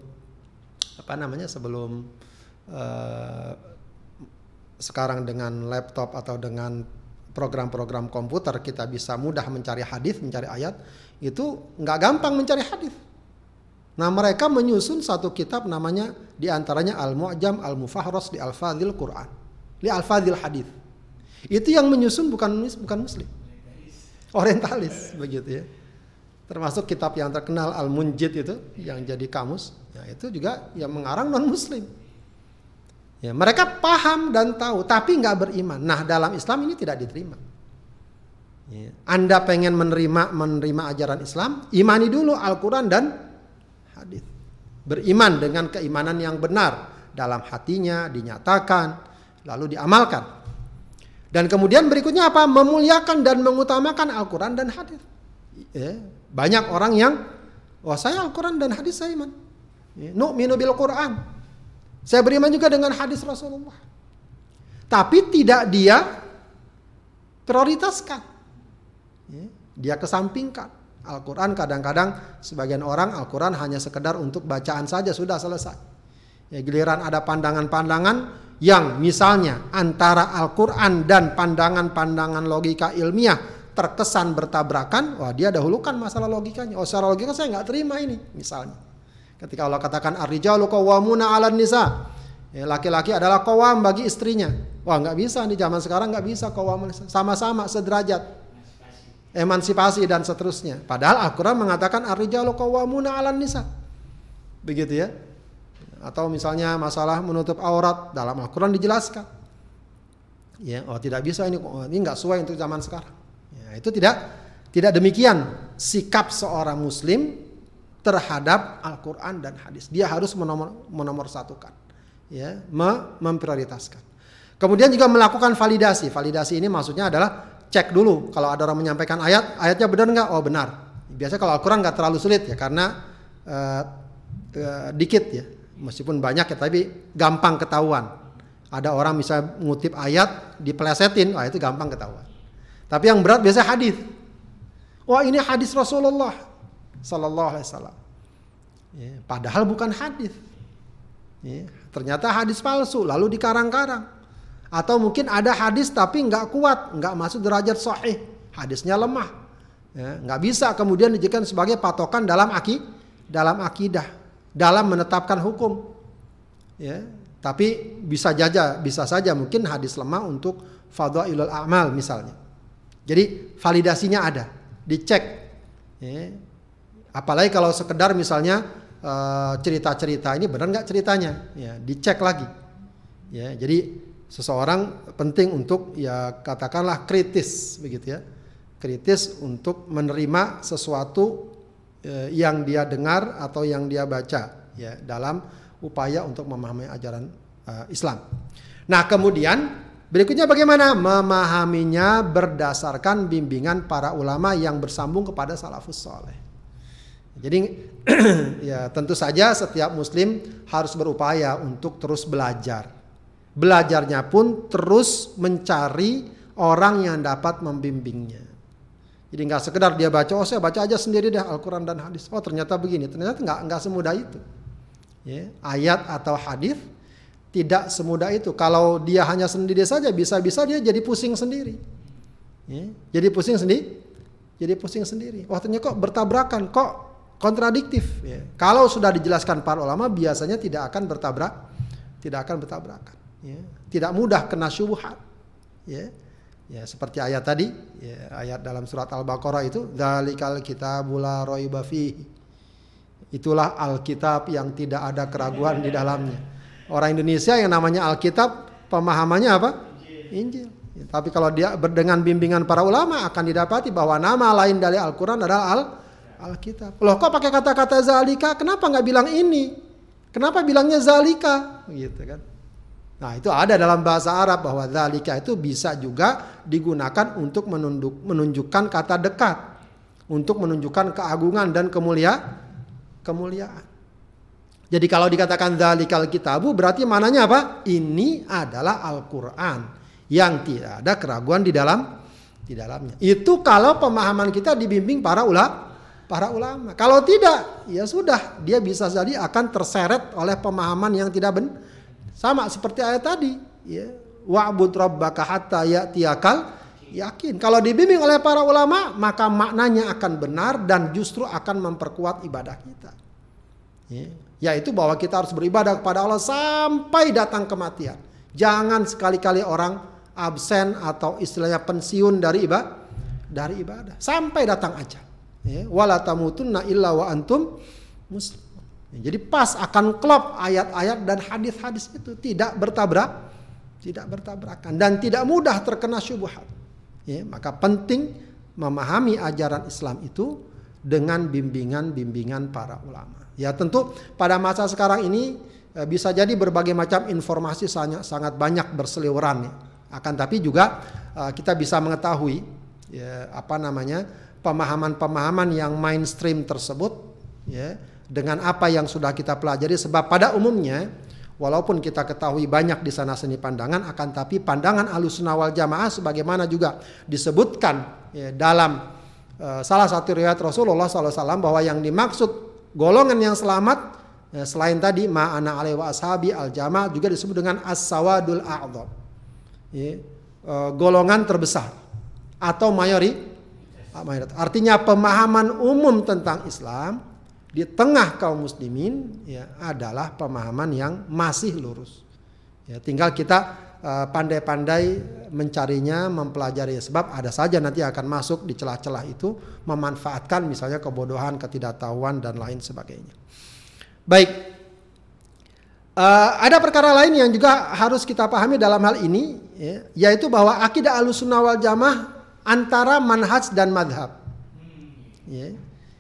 apa namanya sebelum uh, sekarang dengan laptop atau dengan program-program komputer kita bisa mudah mencari hadis, mencari ayat, itu nggak gampang mencari hadis. Nah mereka menyusun satu kitab namanya di antaranya Al-Mu'jam Al-Mufahros di Al-Fadhil Quran. Di Al-Fadhil Hadis. Itu yang menyusun bukan bukan muslim. Orientalis begitu ya. Termasuk kitab yang terkenal Al-Munjid itu yang jadi kamus. Ya, itu juga yang mengarang non muslim. Ya, mereka paham dan tahu, tapi nggak beriman. Nah, dalam Islam ini tidak diterima. Ya. Anda pengen menerima menerima ajaran Islam, imani dulu Al-Quran dan hadis. Beriman dengan keimanan yang benar dalam hatinya, dinyatakan, lalu diamalkan. Dan kemudian berikutnya apa? Memuliakan dan mengutamakan Al-Quran dan hadis. Ya. Banyak orang yang, wah saya Al-Quran dan hadis saya iman. Ya, Nu'minu bil Quran. Saya beriman juga dengan hadis Rasulullah. Tapi tidak dia prioritaskan. Ya, dia kesampingkan. Al-Quran kadang-kadang sebagian orang Al-Quran hanya sekedar untuk bacaan saja sudah selesai. Ya, giliran ada pandangan-pandangan yang misalnya antara Al-Quran dan pandangan-pandangan logika ilmiah terkesan bertabrakan, wah dia dahulukan masalah logikanya. Oh secara logika saya nggak terima ini misalnya. Ketika Allah katakan ar-rijalu qawwamuna 'alan nisa. Ya, laki-laki adalah kawam bagi istrinya. Wah nggak bisa di zaman sekarang nggak bisa kawam sama-sama sederajat emansipasi dan seterusnya. Padahal Al-Quran mengatakan ar-rijalu qawwamuna 'alan nisa. Begitu ya. Atau misalnya masalah menutup aurat dalam Al-Quran dijelaskan. Ya, oh tidak bisa ini oh, ini nggak sesuai untuk zaman sekarang. Ya, itu tidak tidak demikian sikap seorang muslim terhadap Al-Quran dan hadis. Dia harus menomor, menomorsatukan, ya, memprioritaskan. Kemudian juga melakukan validasi. Validasi ini maksudnya adalah cek dulu kalau ada orang menyampaikan ayat, ayatnya benar nggak? Oh benar. Biasanya kalau Al-Quran nggak terlalu sulit ya karena uh, uh, dikit ya, meskipun banyak ya tapi gampang ketahuan. Ada orang bisa ngutip ayat dipelesetin, wah itu gampang ketahuan. Tapi yang berat biasa hadis. Wah ini hadis Rasulullah Sallallahu Alaihi Wasallam. Ya, padahal bukan hadis. Ya, ternyata hadis palsu, lalu dikarang-karang. Atau mungkin ada hadis tapi nggak kuat, nggak masuk derajat sahih, hadisnya lemah. Ya, nggak bisa kemudian dijadikan sebagai patokan dalam aki, dalam akidah, dalam menetapkan hukum. Ya, tapi bisa saja, bisa saja mungkin hadis lemah untuk fadhailul amal misalnya. Jadi validasinya ada, dicek. Ya. Apalagi kalau sekedar misalnya eh, cerita-cerita ini benar nggak ceritanya, ya dicek lagi. Ya, jadi seseorang penting untuk ya katakanlah kritis begitu ya, kritis untuk menerima sesuatu eh, yang dia dengar atau yang dia baca ya dalam upaya untuk memahami ajaran eh, Islam. Nah kemudian Berikutnya bagaimana memahaminya berdasarkan bimbingan para ulama yang bersambung kepada salafus soleh. Jadi ya tentu saja setiap muslim harus berupaya untuk terus belajar. Belajarnya pun terus mencari orang yang dapat membimbingnya. Jadi nggak sekedar dia baca, oh saya baca aja sendiri deh Al-Quran dan hadis. Oh ternyata begini, ternyata nggak nggak semudah itu. Ya, ayat atau hadis tidak semudah itu. Kalau dia hanya sendiri saja bisa-bisa dia jadi pusing sendiri. Ya, jadi pusing sendiri. Jadi pusing sendiri. Wah ternyata kok bertabrakan, kok kontradiktif. Ya. Kalau sudah dijelaskan para ulama biasanya tidak akan bertabrak, tidak akan bertabrakan. Ya. Tidak mudah kena syubhat. Ya. Ya, seperti ayat tadi, ya, ayat dalam surat Al-Baqarah itu, "Dzalikal kitabul la raiba Itulah Alkitab yang tidak ada keraguan di dalamnya. Orang Indonesia yang namanya Alkitab pemahamannya apa? Injil. Ya, tapi kalau dia berdengan bimbingan para ulama akan didapati bahwa nama lain dari Al-Quran adalah Al Alkitab. Loh kok pakai kata-kata zalika? Kenapa nggak bilang ini? Kenapa bilangnya zalika? Gitu kan? Nah itu ada dalam bahasa Arab bahwa zalika itu bisa juga digunakan untuk menunduk, menunjukkan kata dekat, untuk menunjukkan keagungan dan kemulia, kemuliaan. Jadi kalau dikatakan zalikal kitabu berarti mananya apa? Ini adalah Al-Qur'an yang tidak ada keraguan di dalam di dalamnya. Itu kalau pemahaman kita dibimbing para ulama para ulama. Kalau tidak, ya sudah, dia bisa jadi akan terseret oleh pemahaman yang tidak benar. Sama seperti ayat tadi, ya. Wa'bud rabbaka hatta ya'tiyakal yakin. Kalau dibimbing oleh para ulama, maka maknanya akan benar dan justru akan memperkuat ibadah kita. Ya yaitu bahwa kita harus beribadah kepada Allah sampai datang kematian. Jangan sekali-kali orang absen atau istilahnya pensiun dari ibadah dari ibadah sampai datang aja. Ya, wala tamutunna antum muslim. Ya, jadi pas akan klop ayat-ayat dan hadis-hadis itu tidak bertabrak, tidak bertabrakan dan tidak mudah terkena syubhat. Ya, maka penting memahami ajaran Islam itu dengan bimbingan-bimbingan para ulama. Ya tentu pada masa sekarang ini eh, bisa jadi berbagai macam informasi sangat sangat banyak berseliweran ya. Akan tapi juga eh, kita bisa mengetahui ya, apa namanya pemahaman-pemahaman yang mainstream tersebut ya dengan apa yang sudah kita pelajari sebab pada umumnya walaupun kita ketahui banyak di sana seni pandangan akan tapi pandangan alusunah wal jamaah sebagaimana juga disebutkan ya, dalam uh, salah satu riwayat Rasulullah SAW bahwa yang dimaksud golongan yang selamat ya, selain tadi ma'ana alaihi wa ashabi al jamaah juga disebut dengan as-sawadul a'dham ya, uh, golongan terbesar atau mayori artinya pemahaman umum tentang Islam di tengah kaum muslimin ya adalah pemahaman yang masih lurus. Ya, tinggal kita uh, pandai-pandai mencarinya, mempelajari sebab ada saja nanti akan masuk di celah-celah itu memanfaatkan misalnya kebodohan, ketidaktahuan dan lain sebagainya. Baik. Uh, ada perkara lain yang juga harus kita pahami dalam hal ini ya, yaitu bahwa akidah alusunnah wal jamaah antara manhaj dan madhab. Ya.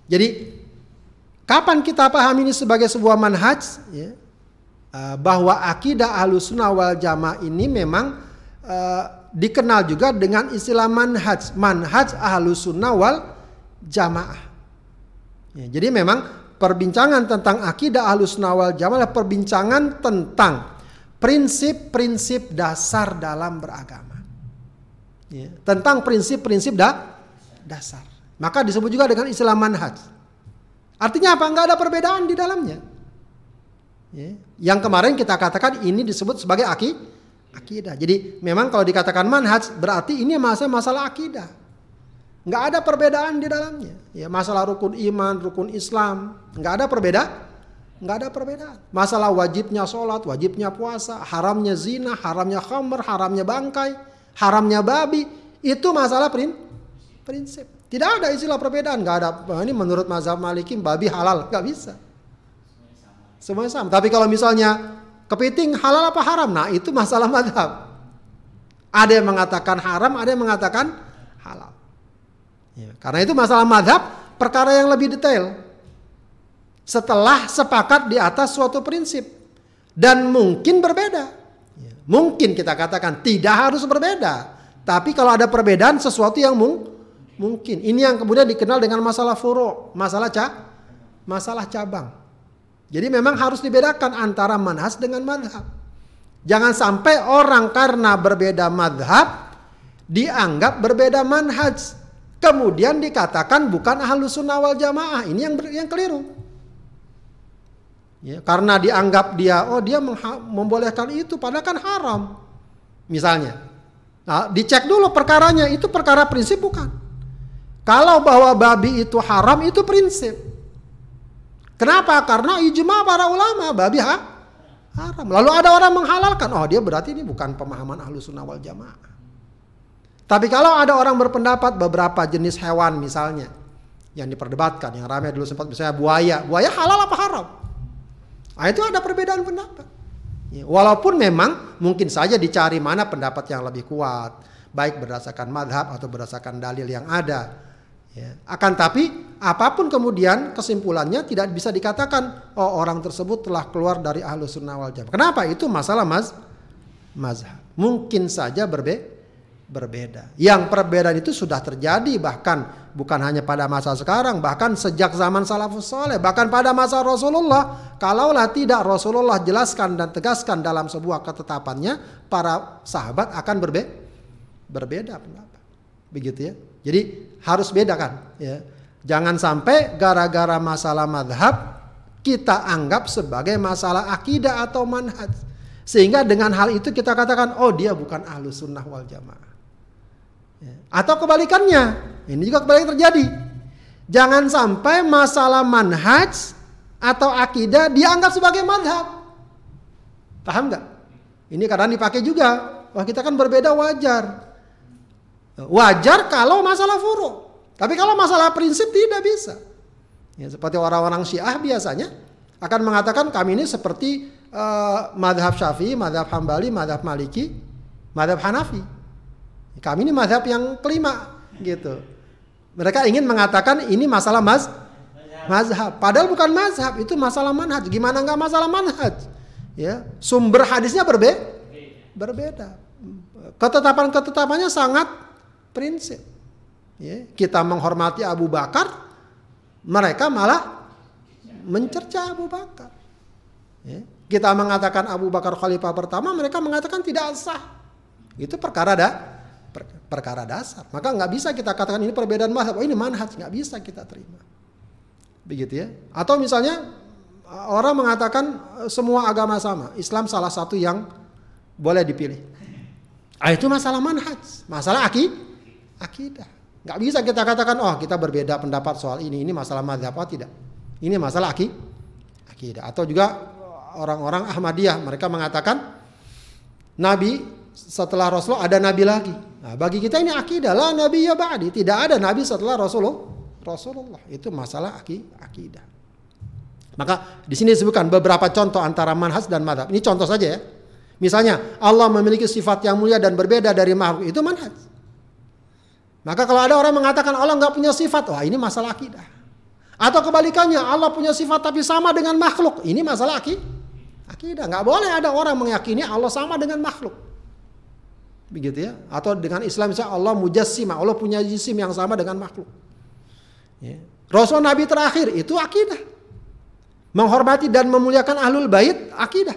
Jadi Kapan kita paham ini sebagai sebuah manhaj? Ya, uh, bahwa akidah alusunah wal jamaah ini memang uh, dikenal juga dengan istilah manhaj. Manhaj alusunah wal jamaah. Ya, jadi memang perbincangan tentang akidah alusunah wal jamaah adalah perbincangan tentang prinsip-prinsip dasar dalam beragama. Ya, tentang prinsip-prinsip da dasar. Maka disebut juga dengan istilah manhaj. Artinya apa? Enggak ada perbedaan di dalamnya. Ya. Yang kemarin kita katakan ini disebut sebagai aki, akidah. Jadi memang kalau dikatakan manhaj berarti ini masalah masalah akidah. Enggak ada perbedaan di dalamnya. Ya, masalah rukun iman, rukun Islam, enggak ada perbedaan. Enggak ada perbedaan. Masalah wajibnya sholat, wajibnya puasa, haramnya zina, haramnya khamr, haramnya bangkai, haramnya babi, itu masalah prinsip. Tidak ada istilah perbedaan, nggak ada. Ini menurut mazhab Maliki babi halal, nggak bisa. Semuanya sama. Tapi kalau misalnya kepiting halal apa haram, nah itu masalah mazhab. Ada yang mengatakan haram, ada yang mengatakan halal. Ya, karena itu masalah mazhab perkara yang lebih detail. Setelah sepakat di atas suatu prinsip dan mungkin berbeda. Mungkin kita katakan tidak harus berbeda. Tapi kalau ada perbedaan sesuatu yang mungkin Mungkin. Ini yang kemudian dikenal dengan masalah furo, masalah ca, masalah cabang. Jadi memang harus dibedakan antara manhaj dengan madhab. Jangan sampai orang karena berbeda madhab dianggap berbeda manhaj. Kemudian dikatakan bukan ahlus sunnah wal jamaah. Ini yang yang keliru. Ya, karena dianggap dia, oh dia membolehkan itu padahal kan haram. Misalnya. Nah, dicek dulu perkaranya, itu perkara prinsip bukan. Kalau bahwa babi itu haram itu prinsip. Kenapa? Karena ijma para ulama babi ha? haram. Lalu ada orang menghalalkan, oh dia berarti ini bukan pemahaman ahlu sunnah wal jamaah. Tapi kalau ada orang berpendapat beberapa jenis hewan misalnya yang diperdebatkan, yang ramai dulu sempat misalnya buaya, buaya halal apa haram? Nah, itu ada perbedaan pendapat. Ya, walaupun memang mungkin saja dicari mana pendapat yang lebih kuat, baik berdasarkan madhab atau berdasarkan dalil yang ada. Ya. Akan tapi apa pun kemudian kesimpulannya tidak bisa dikatakan oh orang tersebut telah keluar dari ahlu sunnah wal jamaah. Kenapa? Itu masalah maz mazhab. Mungkin saja berbe berbeda. Yang perbedaan itu sudah terjadi bahkan bukan hanya pada masa sekarang, bahkan sejak zaman salafus soleh, bahkan pada masa Rasulullah. Kalaulah tidak Rasulullah jelaskan dan tegaskan dalam sebuah ketetapannya, para sahabat akan berbe berbeda pendapat. Begitu ya. Jadi harus bedakan ya. Jangan sampai gara-gara masalah madhab kita anggap sebagai masalah akidah atau manhaj. Sehingga dengan hal itu kita katakan, oh dia bukan ahlu sunnah wal jamaah. Ya. Atau kebalikannya, ini juga kebalikan terjadi. Jangan sampai masalah manhaj atau akidah dianggap sebagai madhab. Paham nggak? Ini kadang dipakai juga. Wah kita kan berbeda wajar. Wajar kalau masalah furu. Tapi kalau masalah prinsip tidak bisa. Ya, seperti orang-orang Syiah biasanya akan mengatakan kami ini seperti uh, madhab Syafi'i, madhab Hambali, madhab Maliki, madhab Hanafi. Kami ini madhab yang kelima gitu. Mereka ingin mengatakan ini masalah mas mazhab. Padahal bukan mazhab, itu masalah manhaj. Gimana nggak masalah manhaj? Ya, sumber hadisnya berbe berbeda. Ketetapan-ketetapannya sangat prinsip. Ya, kita menghormati Abu Bakar, mereka malah mencerca Abu Bakar. Ya. Kita mengatakan Abu Bakar khalifah pertama, mereka mengatakan tidak sah. Itu perkara da, per, perkara dasar. Maka nggak bisa kita katakan ini perbedaan mazhab. Oh ini manhaj nggak bisa kita terima. Begitu ya. Atau misalnya orang mengatakan eh, semua agama sama, Islam salah satu yang boleh dipilih. Ah itu masalah manhaj, masalah aki, akidah. Nggak bisa kita katakan, oh kita berbeda pendapat soal ini, ini masalah mazhab apa tidak. Ini masalah aki, akidah. Atau juga orang-orang Ahmadiyah, mereka mengatakan Nabi setelah Rasulullah ada Nabi lagi. Nah, bagi kita ini akidah, lah Nabi ya ba'di. Tidak ada Nabi setelah Rasulullah. Rasulullah itu masalah akidah. Maka di sini disebutkan beberapa contoh antara manhaj dan madhab. Ini contoh saja ya. Misalnya Allah memiliki sifat yang mulia dan berbeda dari makhluk itu manhaj. Maka kalau ada orang mengatakan Allah nggak punya sifat, wah ini masalah akidah. Atau kebalikannya Allah punya sifat tapi sama dengan makhluk, ini masalah akidah. Nggak boleh ada orang meyakini Allah sama dengan makhluk. Begitu ya. Atau dengan Islam misalnya Allah mujassima, Allah punya jisim yang sama dengan makhluk. Ya. Rasul Nabi terakhir itu akidah menghormati dan memuliakan ahlul bait akidah.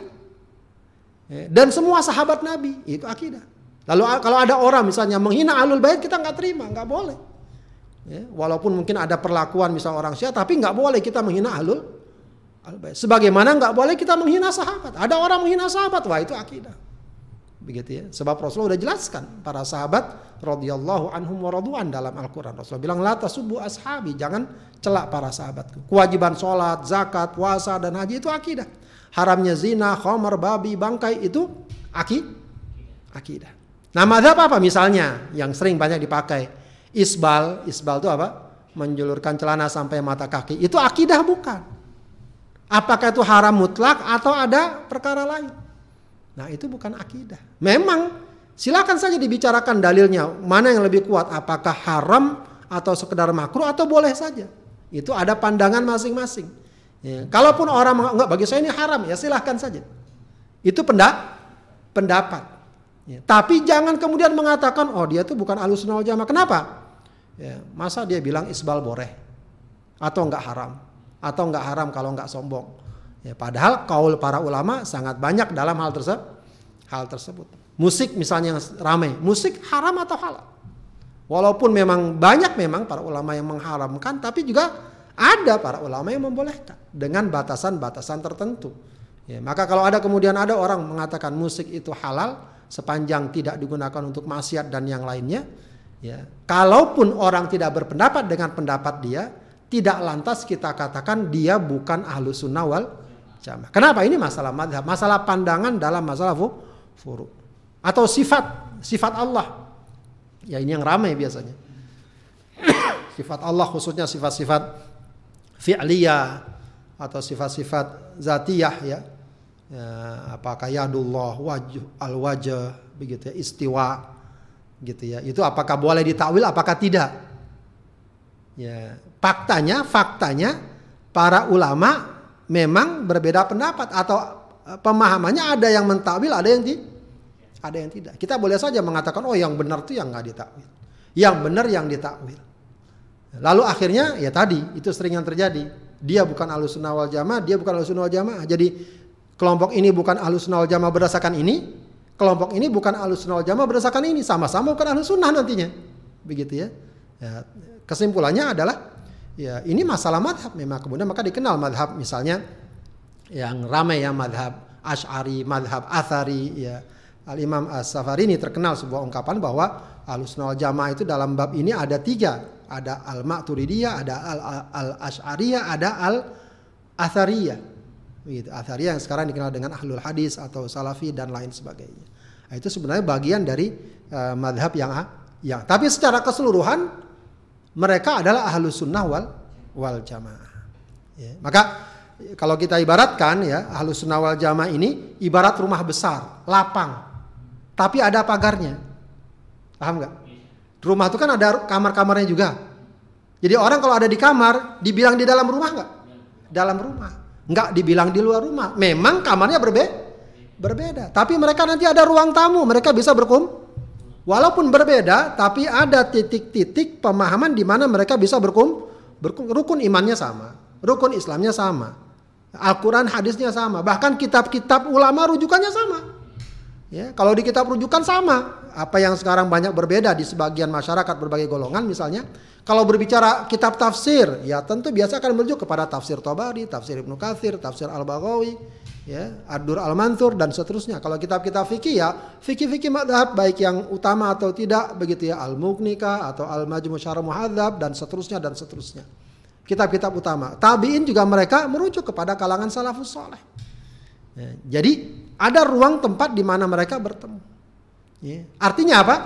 Ya, dan semua sahabat Nabi itu akidah. Lalu kalau ada orang misalnya menghina ahlul bait kita nggak terima, nggak boleh. Ya, walaupun mungkin ada perlakuan misal orang Syiah, tapi nggak boleh kita menghina ahlul, ahlul bait. Sebagaimana nggak boleh kita menghina sahabat. Ada orang menghina sahabat, wah itu akidah. Begitu ya. Sebab Rasulullah sudah jelaskan para sahabat radhiyallahu anhum waraduan dalam Al-Qur'an. Rasulullah bilang la tasubbu ashabi, jangan celak para sahabatku. Kewajiban sholat, zakat, puasa dan haji itu akidah. Haramnya zina, khamar, babi, bangkai itu aki akidah. Nah, madhab apa misalnya yang sering banyak dipakai? Isbal, isbal itu apa? Menjulurkan celana sampai mata kaki. Itu akidah bukan? Apakah itu haram mutlak atau ada perkara lain? Nah itu bukan akidah. Memang silakan saja dibicarakan dalilnya mana yang lebih kuat, apakah haram atau sekedar makruh atau boleh saja. Itu ada pandangan masing-masing. Ya. Kalaupun orang enggak bagi saya ini haram ya silahkan saja. Itu pendak pendapat. Ya. Tapi jangan kemudian mengatakan oh dia tuh bukan alusunal jamaah. Kenapa? Ya, masa dia bilang isbal boleh atau enggak haram atau enggak haram kalau enggak sombong. Ya, padahal kaul para ulama sangat banyak dalam hal tersebut. Hal tersebut. Musik misalnya yang ramai, musik haram atau halal? Walaupun memang banyak memang para ulama yang mengharamkan, tapi juga ada para ulama yang membolehkan dengan batasan-batasan tertentu. Ya, maka kalau ada kemudian ada orang mengatakan musik itu halal sepanjang tidak digunakan untuk maksiat dan yang lainnya, ya, kalaupun orang tidak berpendapat dengan pendapat dia, tidak lantas kita katakan dia bukan ahlu sunnah wal jamaah. Kenapa? Ini masalah masalah pandangan dalam masalah furu. Atau sifat, sifat Allah. Ya ini yang ramai biasanya. sifat Allah khususnya sifat-sifat fi'liyah atau sifat-sifat zatiyah ya. ya apakah yadullah, wajh, al-wajah, begitu ya, istiwa gitu ya. Itu apakah boleh ditakwil apakah tidak? Ya, faktanya faktanya para ulama memang berbeda pendapat atau pemahamannya ada yang mentakwil, ada yang di, ada yang tidak. Kita boleh saja mengatakan oh yang benar itu yang nggak ditakwil, yang benar yang ditakwil. Lalu akhirnya ya tadi itu sering yang terjadi. Dia bukan alusunah wal jamaah, dia bukan alusunah wal jamaah. Jadi kelompok ini bukan alusunah wal jamaah berdasarkan ini, kelompok ini bukan alusunah wal jamaah berdasarkan ini, sama-sama bukan alusunah nantinya. Begitu ya. ya. Kesimpulannya adalah Ya, ini masalah madhab memang kemudian maka dikenal madhab misalnya yang ramai ya madhab Ash'ari, madhab Athari, ya. Al-Imam As-Safari ini terkenal sebuah ungkapan bahwa Ahlussunnah Jamaah itu dalam bab ini ada tiga. Ada Al-Ma'turidiyah, ada Al-Ash'ariyah, ada Al-Athariyah. Begitu. Athariyah yang sekarang dikenal dengan Ahlul Hadis atau Salafi dan lain sebagainya. Nah, itu sebenarnya bagian dari uh, madhab yang yang tapi secara keseluruhan mereka adalah ahlu sunnah wal, wal jamaah. Ya. Maka kalau kita ibaratkan ya sunnah wal jamaah ini ibarat rumah besar, lapang, tapi ada pagarnya. Paham nggak? Rumah itu kan ada kamar-kamarnya juga. Jadi orang kalau ada di kamar, dibilang di dalam rumah nggak? Dalam rumah. Nggak dibilang di luar rumah. Memang kamarnya berbeda. Berbeda. Tapi mereka nanti ada ruang tamu. Mereka bisa berkum, Walaupun berbeda, tapi ada titik-titik pemahaman di mana mereka bisa berkum, berkum rukun imannya sama. rukun Islamnya sama. Al-Quran hadisnya sama. Bahkan kitab-kitab ulama rujukannya sama. Ya, kalau di kitab rujukan sama. Apa yang sekarang banyak berbeda di sebagian masyarakat berbagai golongan misalnya. Kalau berbicara kitab tafsir, ya tentu biasa akan merujuk kepada tafsir Tobari, tafsir Ibnu Katsir, tafsir Al-Baghawi, ya, Ad-Dur Al-Mansur dan seterusnya. Kalau kitab-kitab fikih ya, fikih-fikih madhab baik yang utama atau tidak begitu ya, Al-Mughnika atau Al-Majmu' Syarah Muhadzab dan seterusnya dan seterusnya. Kitab-kitab utama. Tabi'in juga mereka merujuk kepada kalangan salafus saleh. Ya, jadi ada ruang tempat di mana mereka bertemu. Ya. Artinya apa?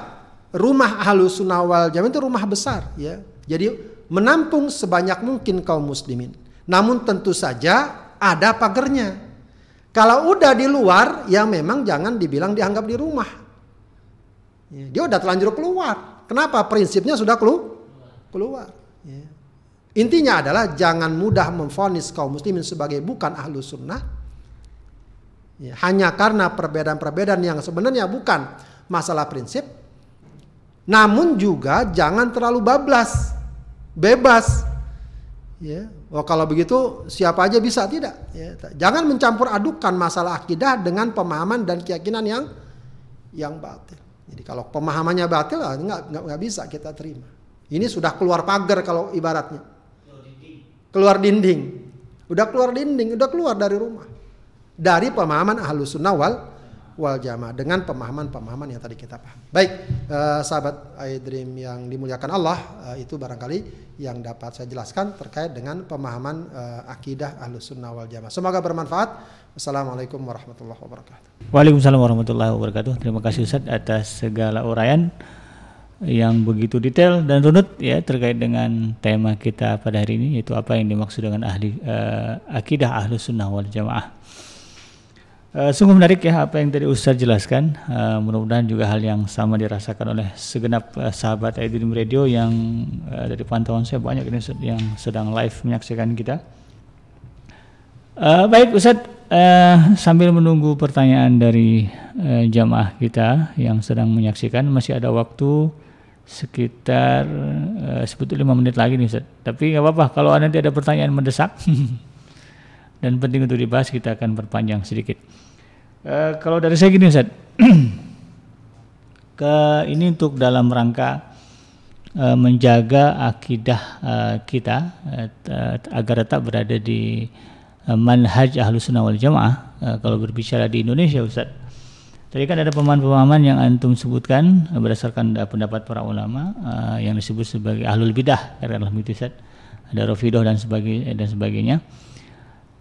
Rumah halus sunnah wal itu rumah besar ya. Jadi menampung sebanyak mungkin kaum muslimin. Namun tentu saja ada pagernya. Kalau udah di luar, ya memang jangan dibilang dianggap di rumah. Ya, dia udah telanjur keluar. Kenapa? Prinsipnya sudah kelu keluar. Ya. Intinya adalah jangan mudah memfonis kaum muslimin sebagai bukan ahlu sunnah. Ya, hanya karena perbedaan-perbedaan yang sebenarnya bukan masalah prinsip. Namun juga jangan terlalu bablas, bebas. Ya, oh kalau begitu siapa aja bisa tidak? Ya, jangan mencampur adukan masalah akidah dengan pemahaman dan keyakinan yang yang batil. Jadi kalau pemahamannya batil, ah, nggak nggak bisa kita terima. Ini sudah keluar pagar kalau ibaratnya. Keluar dinding. Udah keluar dinding, udah keluar dari rumah. Dari pemahaman ahlus sunnah wal wal jamaah dengan pemahaman-pemahaman yang tadi kita paham. Baik, eh, sahabat iDream yang dimuliakan Allah, eh, itu barangkali yang dapat saya jelaskan terkait dengan pemahaman eh, akidah ahlus sunnah wal jamaah. Semoga bermanfaat. Wassalamualaikum warahmatullahi wabarakatuh. Waalaikumsalam warahmatullahi wabarakatuh. Terima kasih Ustaz atas segala uraian yang begitu detail dan runut ya terkait dengan tema kita pada hari ini yaitu apa yang dimaksud dengan ahli uh, akidah ahlus sunnah wal jamaah. Uh, sungguh menarik ya apa yang tadi Ustaz jelaskan. Uh, mudah-mudahan juga hal yang sama dirasakan oleh segenap uh, sahabat Aidim Radio yang uh, dari pantauan saya banyak ini yang sedang live menyaksikan kita. Uh, baik Ustaz, uh, sambil menunggu pertanyaan dari uh, jamaah kita yang sedang menyaksikan, masih ada waktu sekitar uh, sebetulnya lima menit lagi nih Ustaz. Tapi nggak apa-apa kalau nanti ada pertanyaan mendesak dan penting untuk dibahas kita akan perpanjang sedikit. Uh, kalau dari saya gini Ustaz, ke ini untuk dalam rangka uh, menjaga akidah uh, kita uh, agar tetap berada di uh, manhaj ahlus sunnah wal jamaah. Uh, kalau berbicara di Indonesia Ustaz, tadi kan ada pemahaman-pemahaman yang antum sebutkan uh, berdasarkan uh, pendapat para ulama uh, yang disebut sebagai ahlul bidah karena itu. Ada Rafidah dan sebagainya dan sebagainya.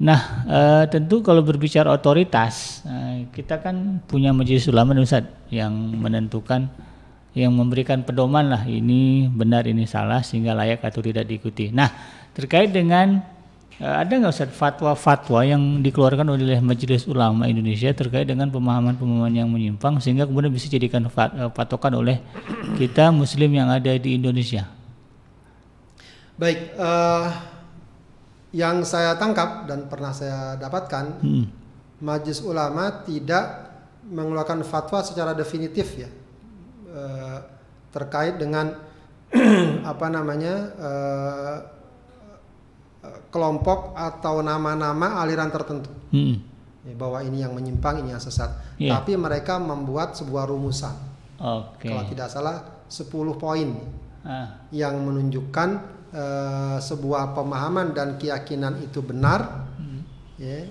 Nah, e, tentu kalau berbicara otoritas, e, kita kan punya majelis ulama Ustaz yang menentukan yang memberikan pedoman lah ini benar ini salah sehingga layak atau tidak diikuti. Nah, terkait dengan ada nggak Ustaz fatwa-fatwa yang dikeluarkan oleh Majelis Ulama Indonesia terkait dengan pemahaman-pemahaman yang menyimpang sehingga kemudian bisa dijadikan fat, e, patokan oleh kita muslim yang ada di Indonesia? Baik, uh, yang saya tangkap dan pernah saya dapatkan, hmm. Majelis Ulama tidak mengeluarkan fatwa secara definitif ya terkait dengan apa namanya kelompok atau nama-nama aliran tertentu. Hmm. Ya, bahwa ini yang menyimpang, ini yang sesat. Yeah. Tapi mereka membuat sebuah rumusan. Okay. Kalau tidak salah 10 poin ah. yang menunjukkan uh, sebuah pemahaman dan keyakinan itu benar, hmm. ya,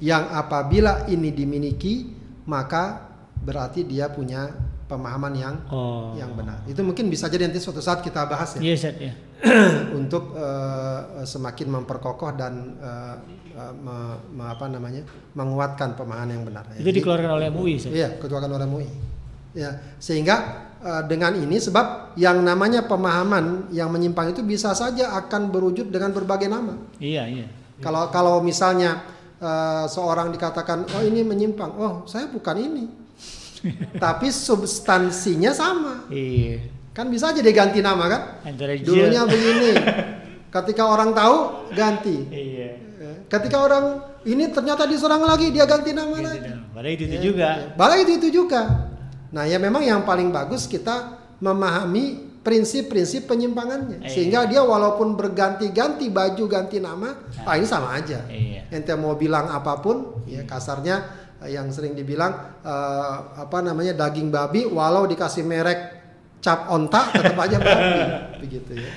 yang apabila ini dimiliki maka berarti dia punya pemahaman yang oh. yang benar. Itu mungkin bisa jadi nanti suatu saat kita bahas ya. Yes, yeah. Untuk uh, semakin memperkokoh dan uh, uh, me, me, apa namanya menguatkan pemahaman yang benar. Itu Jadi, dikeluarkan oleh MUI. Iya, dikeluarkan oleh MUI. Ya, sehingga Eh, dengan ini sebab yang namanya pemahaman yang menyimpang itu bisa saja akan berwujud dengan berbagai nama. Iya, iya. Kalau kalau misalnya uh, seorang dikatakan oh ini menyimpang, oh saya bukan ini. Tapi substansinya sama. Iya. Kan bisa aja diganti nama kan? Dulunya begini. Ketika orang tahu ganti. Iya. Eh, ketika orang ini ternyata diserang lagi dia ganti nama ganti lagi. Nama. itu, itu ya, juga. Balai itu itu juga. Nah, ya memang yang paling bagus kita memahami prinsip-prinsip penyimpangannya Iya. sehingga dia walaupun berganti-ganti baju ganti nama ah ini sama aja Iya. ente mau bilang apa pun ya kasarnya eh, yang sering dibilang eh, apa namanya daging babi walau dikasih merek cap onta tetap aja babi begitu ya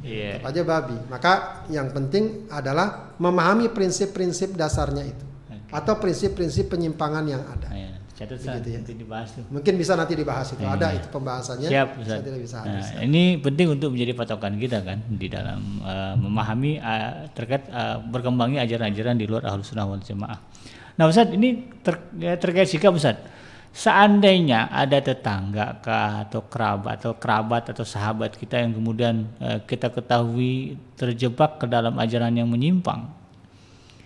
Iya. tetap aja babi maka yang penting adalah memahami prinsip-prinsip dasarnya itu Oke. atau prinsip-prinsip penyimpangan yang ada Iya. Catat Begitu ya. nanti dibahas tuh. mungkin bisa nanti dibahas itu Iya. ada itu pembahasannya Siap, Ustaz. saya tidak bisa Nah, ini penting untuk menjadi patokan kita kan di dalam uh, memahami uh, terkait uh, berkembangnya ajaran-ajaran di luar Ahlus Sunnah wal Jamaah. Nah, Ustaz, ini ter- ya, terkait sikap Ustaz. Seandainya ada tetangga kah atau kerabat atau kerabat atau sahabat kita yang kemudian uh, kita ketahui terjebak ke dalam ajaran yang menyimpang.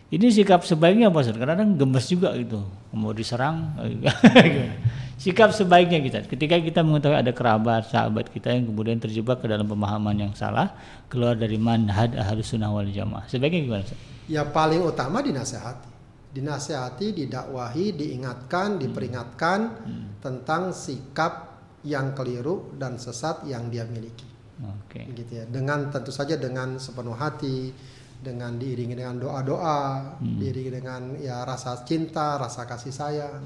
Ini sikap sebaiknya apa Ustaz? Kadang-kadang gemes juga gitu. Mau diserang. gimana? sikap sebaiknya kita ketika kita mengetahui ada kerabat, sahabat kita yang kemudian terjebak ke dalam pemahaman yang salah, keluar dari manhaj ahlus sunnah wal jamaah. Sebaiknya gimana Ustaz? Ya paling utama dinasehati. Dinasehati, didakwahi, diingatkan, diperingatkan tentang sikap yang keliru dan sesat yang dia miliki. Oke. Gitu ya. Dengan tentu saja dengan sepenuh hati, dengan diiringi dengan doa-doa, diiringi dengan ya rasa cinta, rasa kasih sayang.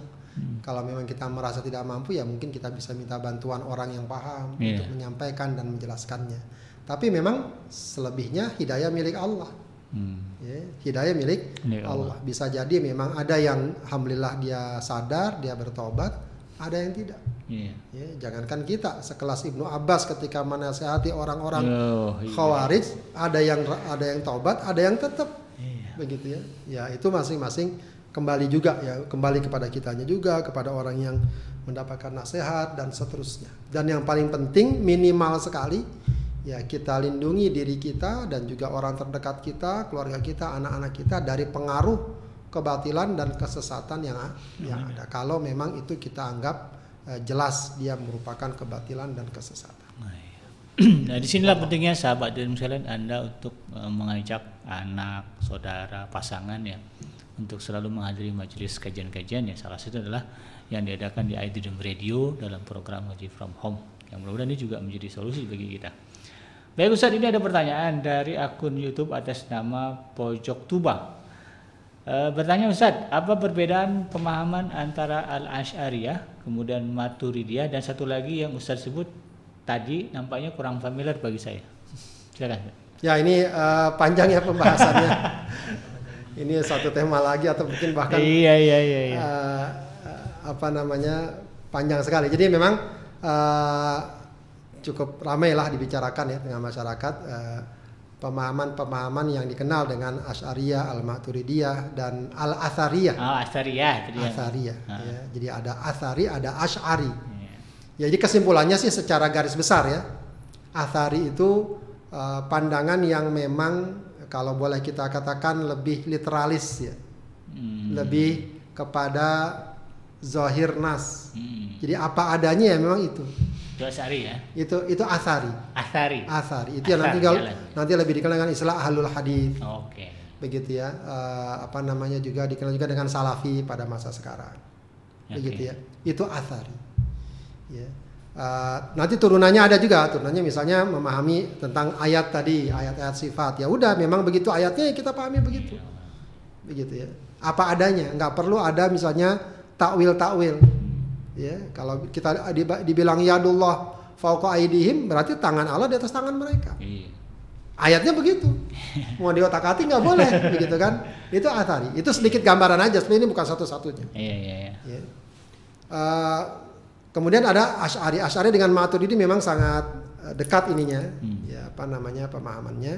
Kalau memang kita merasa tidak mampu ya mungkin kita bisa minta bantuan orang yang paham Iya. untuk menyampaikan dan menjelaskannya. Tapi memang selebihnya hidayah milik Allah. Hmm. Ya, hidayah milik Milik Allah. Bisa jadi memang ada yang alhamdulillah dia sadar, dia bertobat, ada yang tidak. Iya. Ya, jangankan kita sekelas Ibnu Abbas ketika menasehati orang-orang Oh, iya. Khawarij, ada yang ada yang taubat, ada yang tetap Iya. begitu ya. Ya itu masing-masing kembali juga ya, kembali kepada kitanya juga, kepada orang yang mendapatkan nasihat dan seterusnya. Dan yang paling penting minimal sekali ya kita lindungi diri kita dan juga orang terdekat kita, keluarga kita, anak-anak kita dari pengaruh kebatilan dan kesesatan yang yang ada. Kalau memang itu kita anggap eh, jelas dia merupakan kebatilan dan kesesatan. Nah, di sinilah pentingnya sahabat dan sekalian Anda untuk eh, mengajak anak, saudara, pasangan ya untuk selalu menghadiri majelis kajian-kajian ya salah satu adalah yang diadakan di iDream Radio dalam program Ngaji From Home yang mudah-mudahan ini juga menjadi solusi bagi kita. Baik Ustadz ini ada pertanyaan dari akun YouTube atas nama Pojok Tuba. Eh, bertanya Ustadz, apa perbedaan pemahaman antara Al-Ash'ariyah, kemudian Maturidiyah dan satu lagi yang Ustadz sebut tadi nampaknya kurang familiar bagi saya. Silakan. Ya ini eh, panjang ya pembahasannya. ini satu tema lagi atau mungkin bahkan iya iya iya. iya. eh, apa namanya panjang sekali. Jadi memang eh, cukup ramai lah dibicarakan ya dengan masyarakat eh, pemahaman-pemahaman yang dikenal dengan Asy'ariyah, Al-Maturidiyah dan Al-Athariyah. Oh, ya. Athariyah. Ah. ya. Jadi ada Athari, ada Asy'ari. Iya. Ya, jadi kesimpulannya sih secara garis besar ya, Athari itu eh, pandangan yang memang kalau boleh kita katakan lebih literalis ya, Hmm. lebih kepada zahir nas. Hmm. Jadi apa adanya ya memang itu. Itu Asari ya. Itu itu Athari. Asari. Athari itu yang nanti Athar, kalau- jalan. nanti lebih dikenal dengan istilah ahlul hadis Oke. begitu ya. Eh, apa namanya juga dikenal juga dengan salafi pada masa sekarang. Oke. begitu ya itu athari ya Eh, nanti turunannya ada juga turunannya misalnya memahami tentang ayat tadi ayat-ayat sifat ya udah memang begitu ayatnya ya kita pahami begitu begitu ya apa adanya nggak perlu ada misalnya takwil takwil ya kalau kita dib- dibilang yadullah fauqa aidihim berarti tangan Allah di atas tangan mereka Iya. ayatnya begitu mau diotak-atik nggak boleh begitu kan itu athari itu sedikit gambaran aja sebenarnya ini bukan satu-satunya Iya iya iya. Ya. Eh, kemudian ada Ash'ari. Ash'ari dengan Maturidi memang sangat eh, dekat ininya. Hmm. Ya, apa namanya pemahamannya?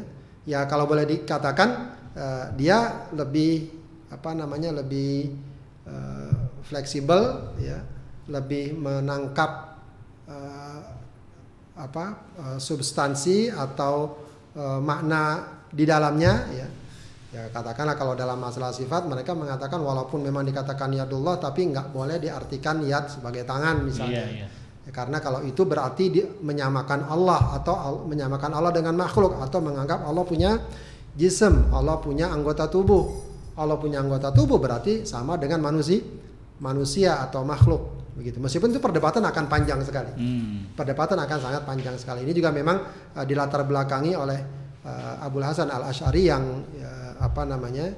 Ya kalau boleh dikatakan eh, dia lebih apa namanya lebih eh, fleksibel ya, lebih menangkap eh, apa eh, substansi atau eh, makna di dalamnya ya. Ya katakanlah kalau dalam masalah sifat mereka mengatakan walaupun memang dikatakan yadullah tapi nggak boleh diartikan yad sebagai tangan misalnya. Iya iya. Ya, karena kalau itu berarti di- menyamakan Allah atau al- menyamakan Allah dengan makhluk atau menganggap Allah punya jism, Allah punya anggota tubuh. Allah punya anggota tubuh berarti sama dengan manusia, manusia atau makhluk. Begitu. Meskipun itu perdebatan akan panjang sekali. Hmm. Perdebatan akan sangat panjang sekali. Ini juga memang uh, dilatar belakangi oleh uh, Abdul Hasan Al Ashari yang uh, apa namanya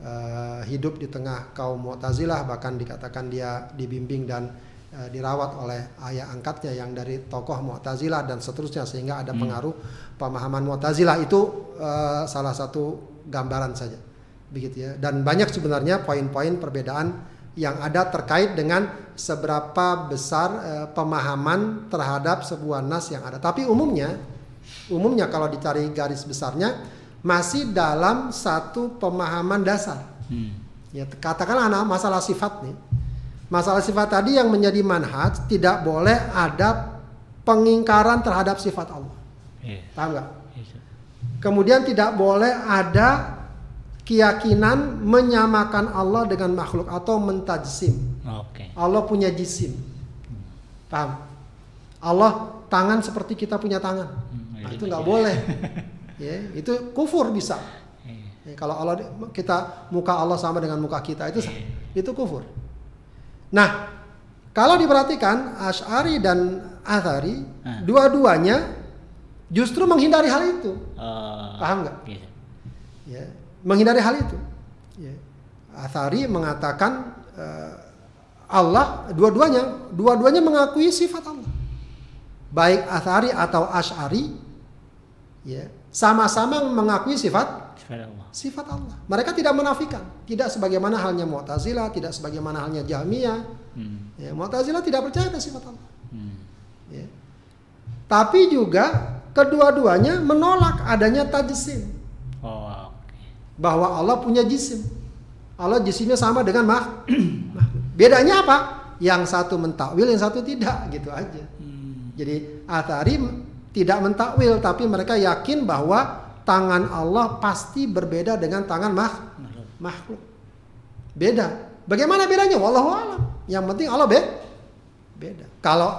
uh, hidup di tengah kaum Mu'tazilah bahkan dikatakan dia dibimbing dan uh, dirawat oleh ayah angkatnya yang dari tokoh Mu'tazilah dan seterusnya sehingga ada pengaruh pemahaman Mu'tazilah itu uh, salah satu gambaran saja begitu ya dan banyak sebenarnya poin-poin perbedaan yang ada terkait dengan seberapa besar eh, pemahaman terhadap sebuah nas yang ada tapi umumnya umumnya kalau dicari garis besarnya masih dalam satu pemahaman dasar Hmm. ya katakanlah anak masalah sifat nih masalah sifat tadi yang menjadi manhaj tidak boleh ada pengingkaran terhadap sifat Allah Iya. paham nggak Iya, Ustaz. Kemudian tidak boleh ada keyakinan menyamakan Allah dengan makhluk atau mentajsim. Oke. Allah punya jisim. Paham? Allah tangan seperti kita punya tangan. Hmm, Nah, iya, itu iya. nggak boleh. ya, itu kufur bisa. Iya. Ya, kalau Allah kita muka Allah sama dengan muka kita itu Iya. itu kufur. Nah, kalau diperhatikan Ash'ari dan Athari Ah. dua-duanya justru menghindari hal itu. Eh, Paham nggak? iya. ya, menghindari hal itu. Ya. Athari mengatakan eh, Allah dua-duanya, dua-duanya mengakui sifat Allah. Baik Athari atau Ash'ari, ya, sama-sama mengakui sifat Sifat Allah. sifat Allah. Mereka tidak menafikan, tidak sebagaimana halnya Mu'tazilah, tidak sebagaimana halnya Jahmiyah. Hmm. Ya, Mu'tazilah tidak percaya pada sifat Allah. Hmm. Ya. Tapi juga kedua-duanya menolak adanya tajsim. Bahwa Allah punya jisim. Allah jisimnya sama dengan makhluk. Bedanya apa? Yang satu mentakwil, yang satu tidak, gitu aja. Hmm. Jadi Athari m- tidak mentakwil, tapi mereka yakin bahwa tangan Allah pasti berbeda dengan tangan mak Makhluk. Beda. Bagaimana bedanya? Wallahu alam. Yang penting Allah be beda. Kalau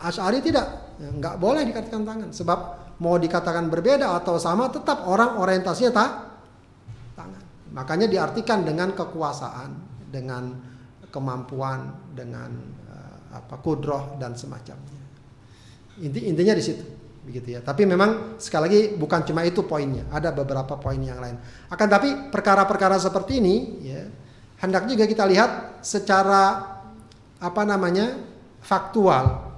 Asy'ari tidak, ya, nggak boleh dikatakan tangan. Sebab mau dikatakan berbeda atau sama, tetap orang orientasinya tak. Makanya diartikan dengan kekuasaan, dengan kemampuan, dengan eh, apa kudroh dan semacamnya. Inti intinya di situ, begitu ya. Tapi memang sekali lagi bukan cuma itu poinnya, ada beberapa poin yang lain. Akan tapi perkara-perkara seperti ini, ya, hendak juga kita lihat secara apa namanya faktual,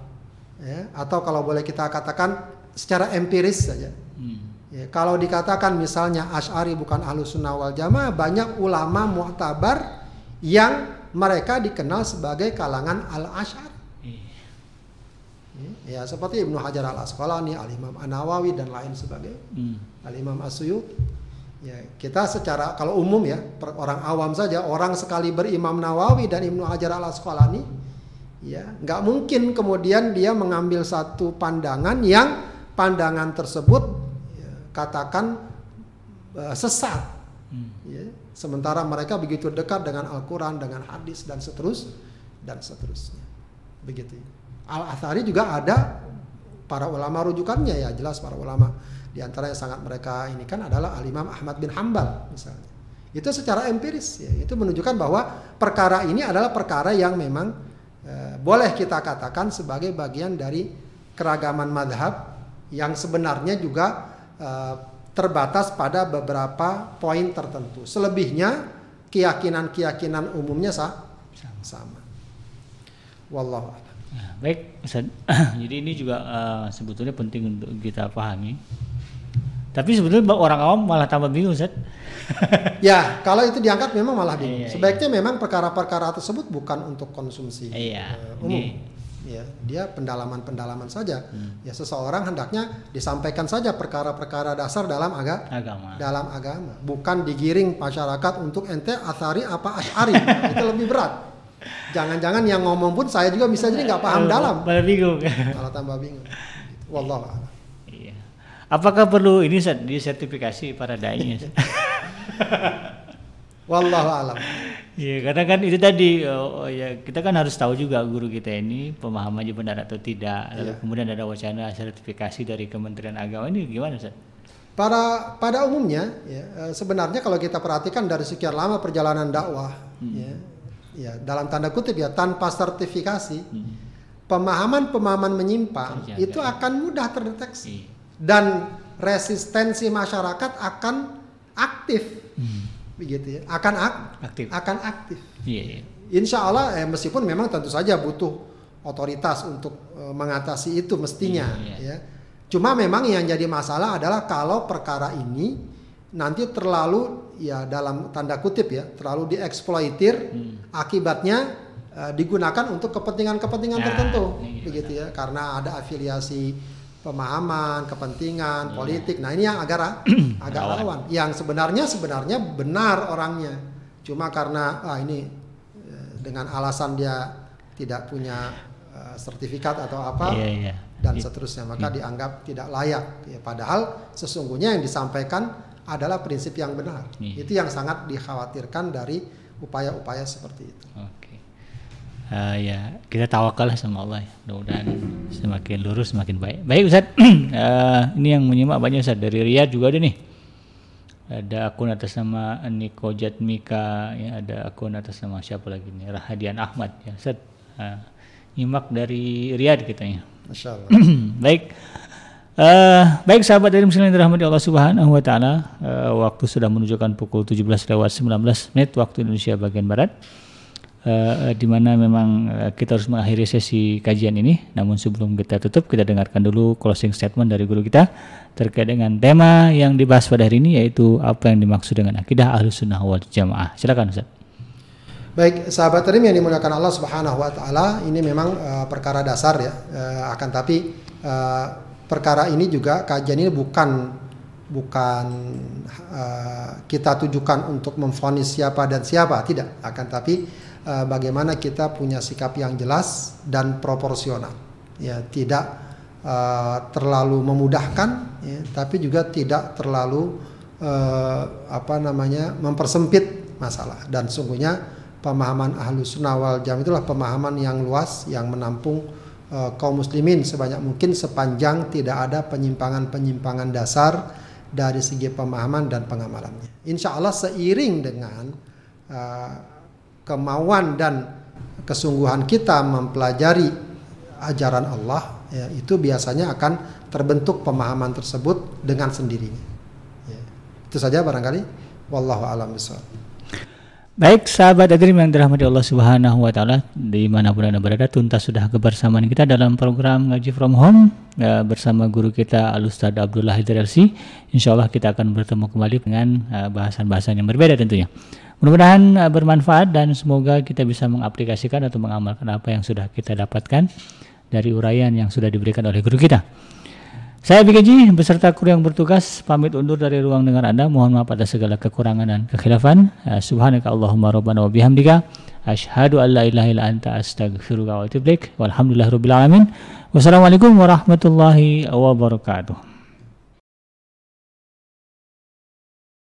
ya, atau kalau boleh kita katakan secara empiris saja. Hmm. Ya, kalau dikatakan misalnya Ash'ari bukan ahlu sunnah wal jamaah, banyak ulama mu'tabar yang mereka dikenal sebagai kalangan al-Ash'ari. Iya. Ya, seperti Ibnu Hajar al Asqalani, Al Imam An Nawawi dan lain sebagainya. Hmm. Al Imam Asyuyuti. Ya, kita secara kalau umum ya, orang awam saja, orang sekali berimam Nawawi dan Ibnu Hajar al Asqalani, ya, nggak mungkin kemudian dia mengambil satu pandangan yang pandangan tersebut ya, katakan eh, sesat. Hmm. Ya, sementara mereka begitu dekat dengan Al-Quran, dengan hadis dan seterus dan seterusnya. Begitu. Al Athari juga ada para ulama rujukannya ya jelas para ulama di antara yang sangat mereka ini kan adalah Al Imam Ahmad bin Hambal misalnya. Itu secara empiris ya itu menunjukkan bahwa perkara ini adalah perkara yang memang eh, boleh kita katakan sebagai bagian dari keragaman madhab yang sebenarnya juga eh, terbatas pada beberapa poin tertentu. Selebihnya keyakinan-keyakinan umumnya sah, sama. Wallahu a'lam. Nah, baik, Ustaz. Jadi ini juga eh, sebetulnya penting untuk kita pahami. Tapi sebetulnya orang awam malah tambah bingung, Ustaz. Ya, kalau itu diangkat memang malah bingung. Iya, iya. Sebaiknya memang perkara-perkara tersebut bukan untuk konsumsi Iya, eh, umum. ini- Ya, dia pendalaman-pendalaman saja. Hmm. Ya, seseorang hendaknya disampaikan saja perkara-perkara dasar dalam aga Agama. dalam agama, bukan digiring masyarakat untuk ente asari apa asyari. itu lebih berat. Jangan-jangan yang ngomong pun saya juga bisa jadi nggak paham dalam, Malah bingung. malah tambah bingung. Wallahu a'lam. Iya. Apakah perlu ini disertifikasi para dai? Wallahu a'lam. Iya, karena kan itu tadi oh, oh, ya kita kan harus tahu juga guru kita ini pemahamannya benar atau tidak. Lalu Iya. kemudian ada wacana sertifikasi dari Kementerian Agama ini gimana Ustaz? Pada pada umumnya ya, eh, sebenarnya kalau kita perhatikan dari sekian lama perjalanan dakwah Hmm. ya, ya dalam tanda kutip ya tanpa sertifikasi hmm. pemahaman-pemahaman menyimpang Terjaga, itu ya. akan mudah terdeteksi iya. dan resistensi masyarakat akan aktif hmm. Begitu ya akan ak aktif akan aktif iya, iya. Insya Allah eh, meskipun memang tentu saja butuh otoritas untuk eh, mengatasi itu mestinya iya, iya. ya cuma memang yang jadi masalah adalah kalau perkara ini nanti terlalu ya dalam tanda kutip ya terlalu dieksploitir hmm. akibatnya uh, digunakan untuk kepentingan-kepentingan nah, tertentu iya. begitu ya karena ada afiliasi pemahaman kepentingan yeah. politik nah ini yang agak agak lawan yang sebenarnya sebenarnya benar orangnya cuma karena ah ini eh, dengan alasan dia tidak punya uh, sertifikat atau apa yeah, yeah. dan seterusnya maka yeah. dianggap tidak layak ya padahal sesungguhnya yang disampaikan adalah prinsip yang benar. Iya. Itu yang sangat dikhawatirkan dari upaya-upaya seperti itu. Oke. Uh, ya kita tawakal sama Allah ya. Mudah-mudahan semakin lurus semakin baik. Baik Ustaz. uh, ini yang menyimak banyak Ustaz dari Riyadh juga ada nih. Ada akun atas nama Niko Jatmika, ya ada akun atas nama siapa lagi nih? Rahadian Ahmad ya. Ustaz. Uh, nyimak dari Riyadh kitanya. Masya Allah. baik. Uh, baik sahabat dari muslim yang dirahmati Allah Subhanahu wa taala, uh, waktu sudah menunjukkan pukul 17 lewat 19 menit waktu Indonesia bagian barat. Uh, di mana memang uh, kita harus mengakhiri sesi kajian ini. Namun sebelum kita tutup, kita dengarkan dulu closing statement dari guru kita terkait dengan tema yang dibahas pada hari ini yaitu apa yang dimaksud dengan akidah Ahlus Sunnah wal Jamaah. Silakan Ustaz. Baik, sahabat terim yang dimuliakan Allah Subhanahu wa taala, ini memang uh, perkara dasar ya. Uh, akan tapi uh, perkara ini juga kajian ini bukan bukan uh, kita tujukan untuk memfonis siapa dan siapa tidak akan tapi uh, bagaimana kita punya sikap yang jelas dan proporsional ya tidak uh, terlalu memudahkan ya, tapi juga tidak terlalu uh, apa namanya mempersempit masalah dan sungguhnya pemahaman ahlus sunnah wal jam itulah pemahaman yang luas yang menampung uh, kaum muslimin sebanyak mungkin sepanjang tidak ada penyimpangan-penyimpangan dasar dari segi pemahaman dan pengamalannya. Insya Allah seiring dengan uh, kemauan dan kesungguhan kita mempelajari ajaran Allah, ya, itu biasanya akan terbentuk pemahaman tersebut dengan sendirinya. Ya. Itu saja barangkali. Wallahu a'lam bishawab. Baik sahabat Adrim yang dirahmati Allah Subhanahu wa taala di mana pun Anda berada tuntas sudah kebersamaan kita dalam program Ngaji From Home ya, bersama guru kita Al Ustaz Abdullah Hidar LC. Insyaallah kita akan bertemu kembali dengan uh, bahasan-bahasan yang berbeda tentunya. Mudah-mudahan uh, bermanfaat dan semoga kita bisa mengaplikasikan atau mengamalkan apa yang sudah kita dapatkan dari uraian yang sudah diberikan oleh guru kita. Saya BKJ beserta kru yang bertugas pamit undur dari ruang dengar Anda. Mohon maaf atas segala kekurangan dan kekhilafan. Uh, Subhanaka Allahumma rabbana wa bihamdika asyhadu an la ilaha illa anta astaghfiruka wa atubu ilaik. Wassalamualaikum warahmatullahi wabarakatuh.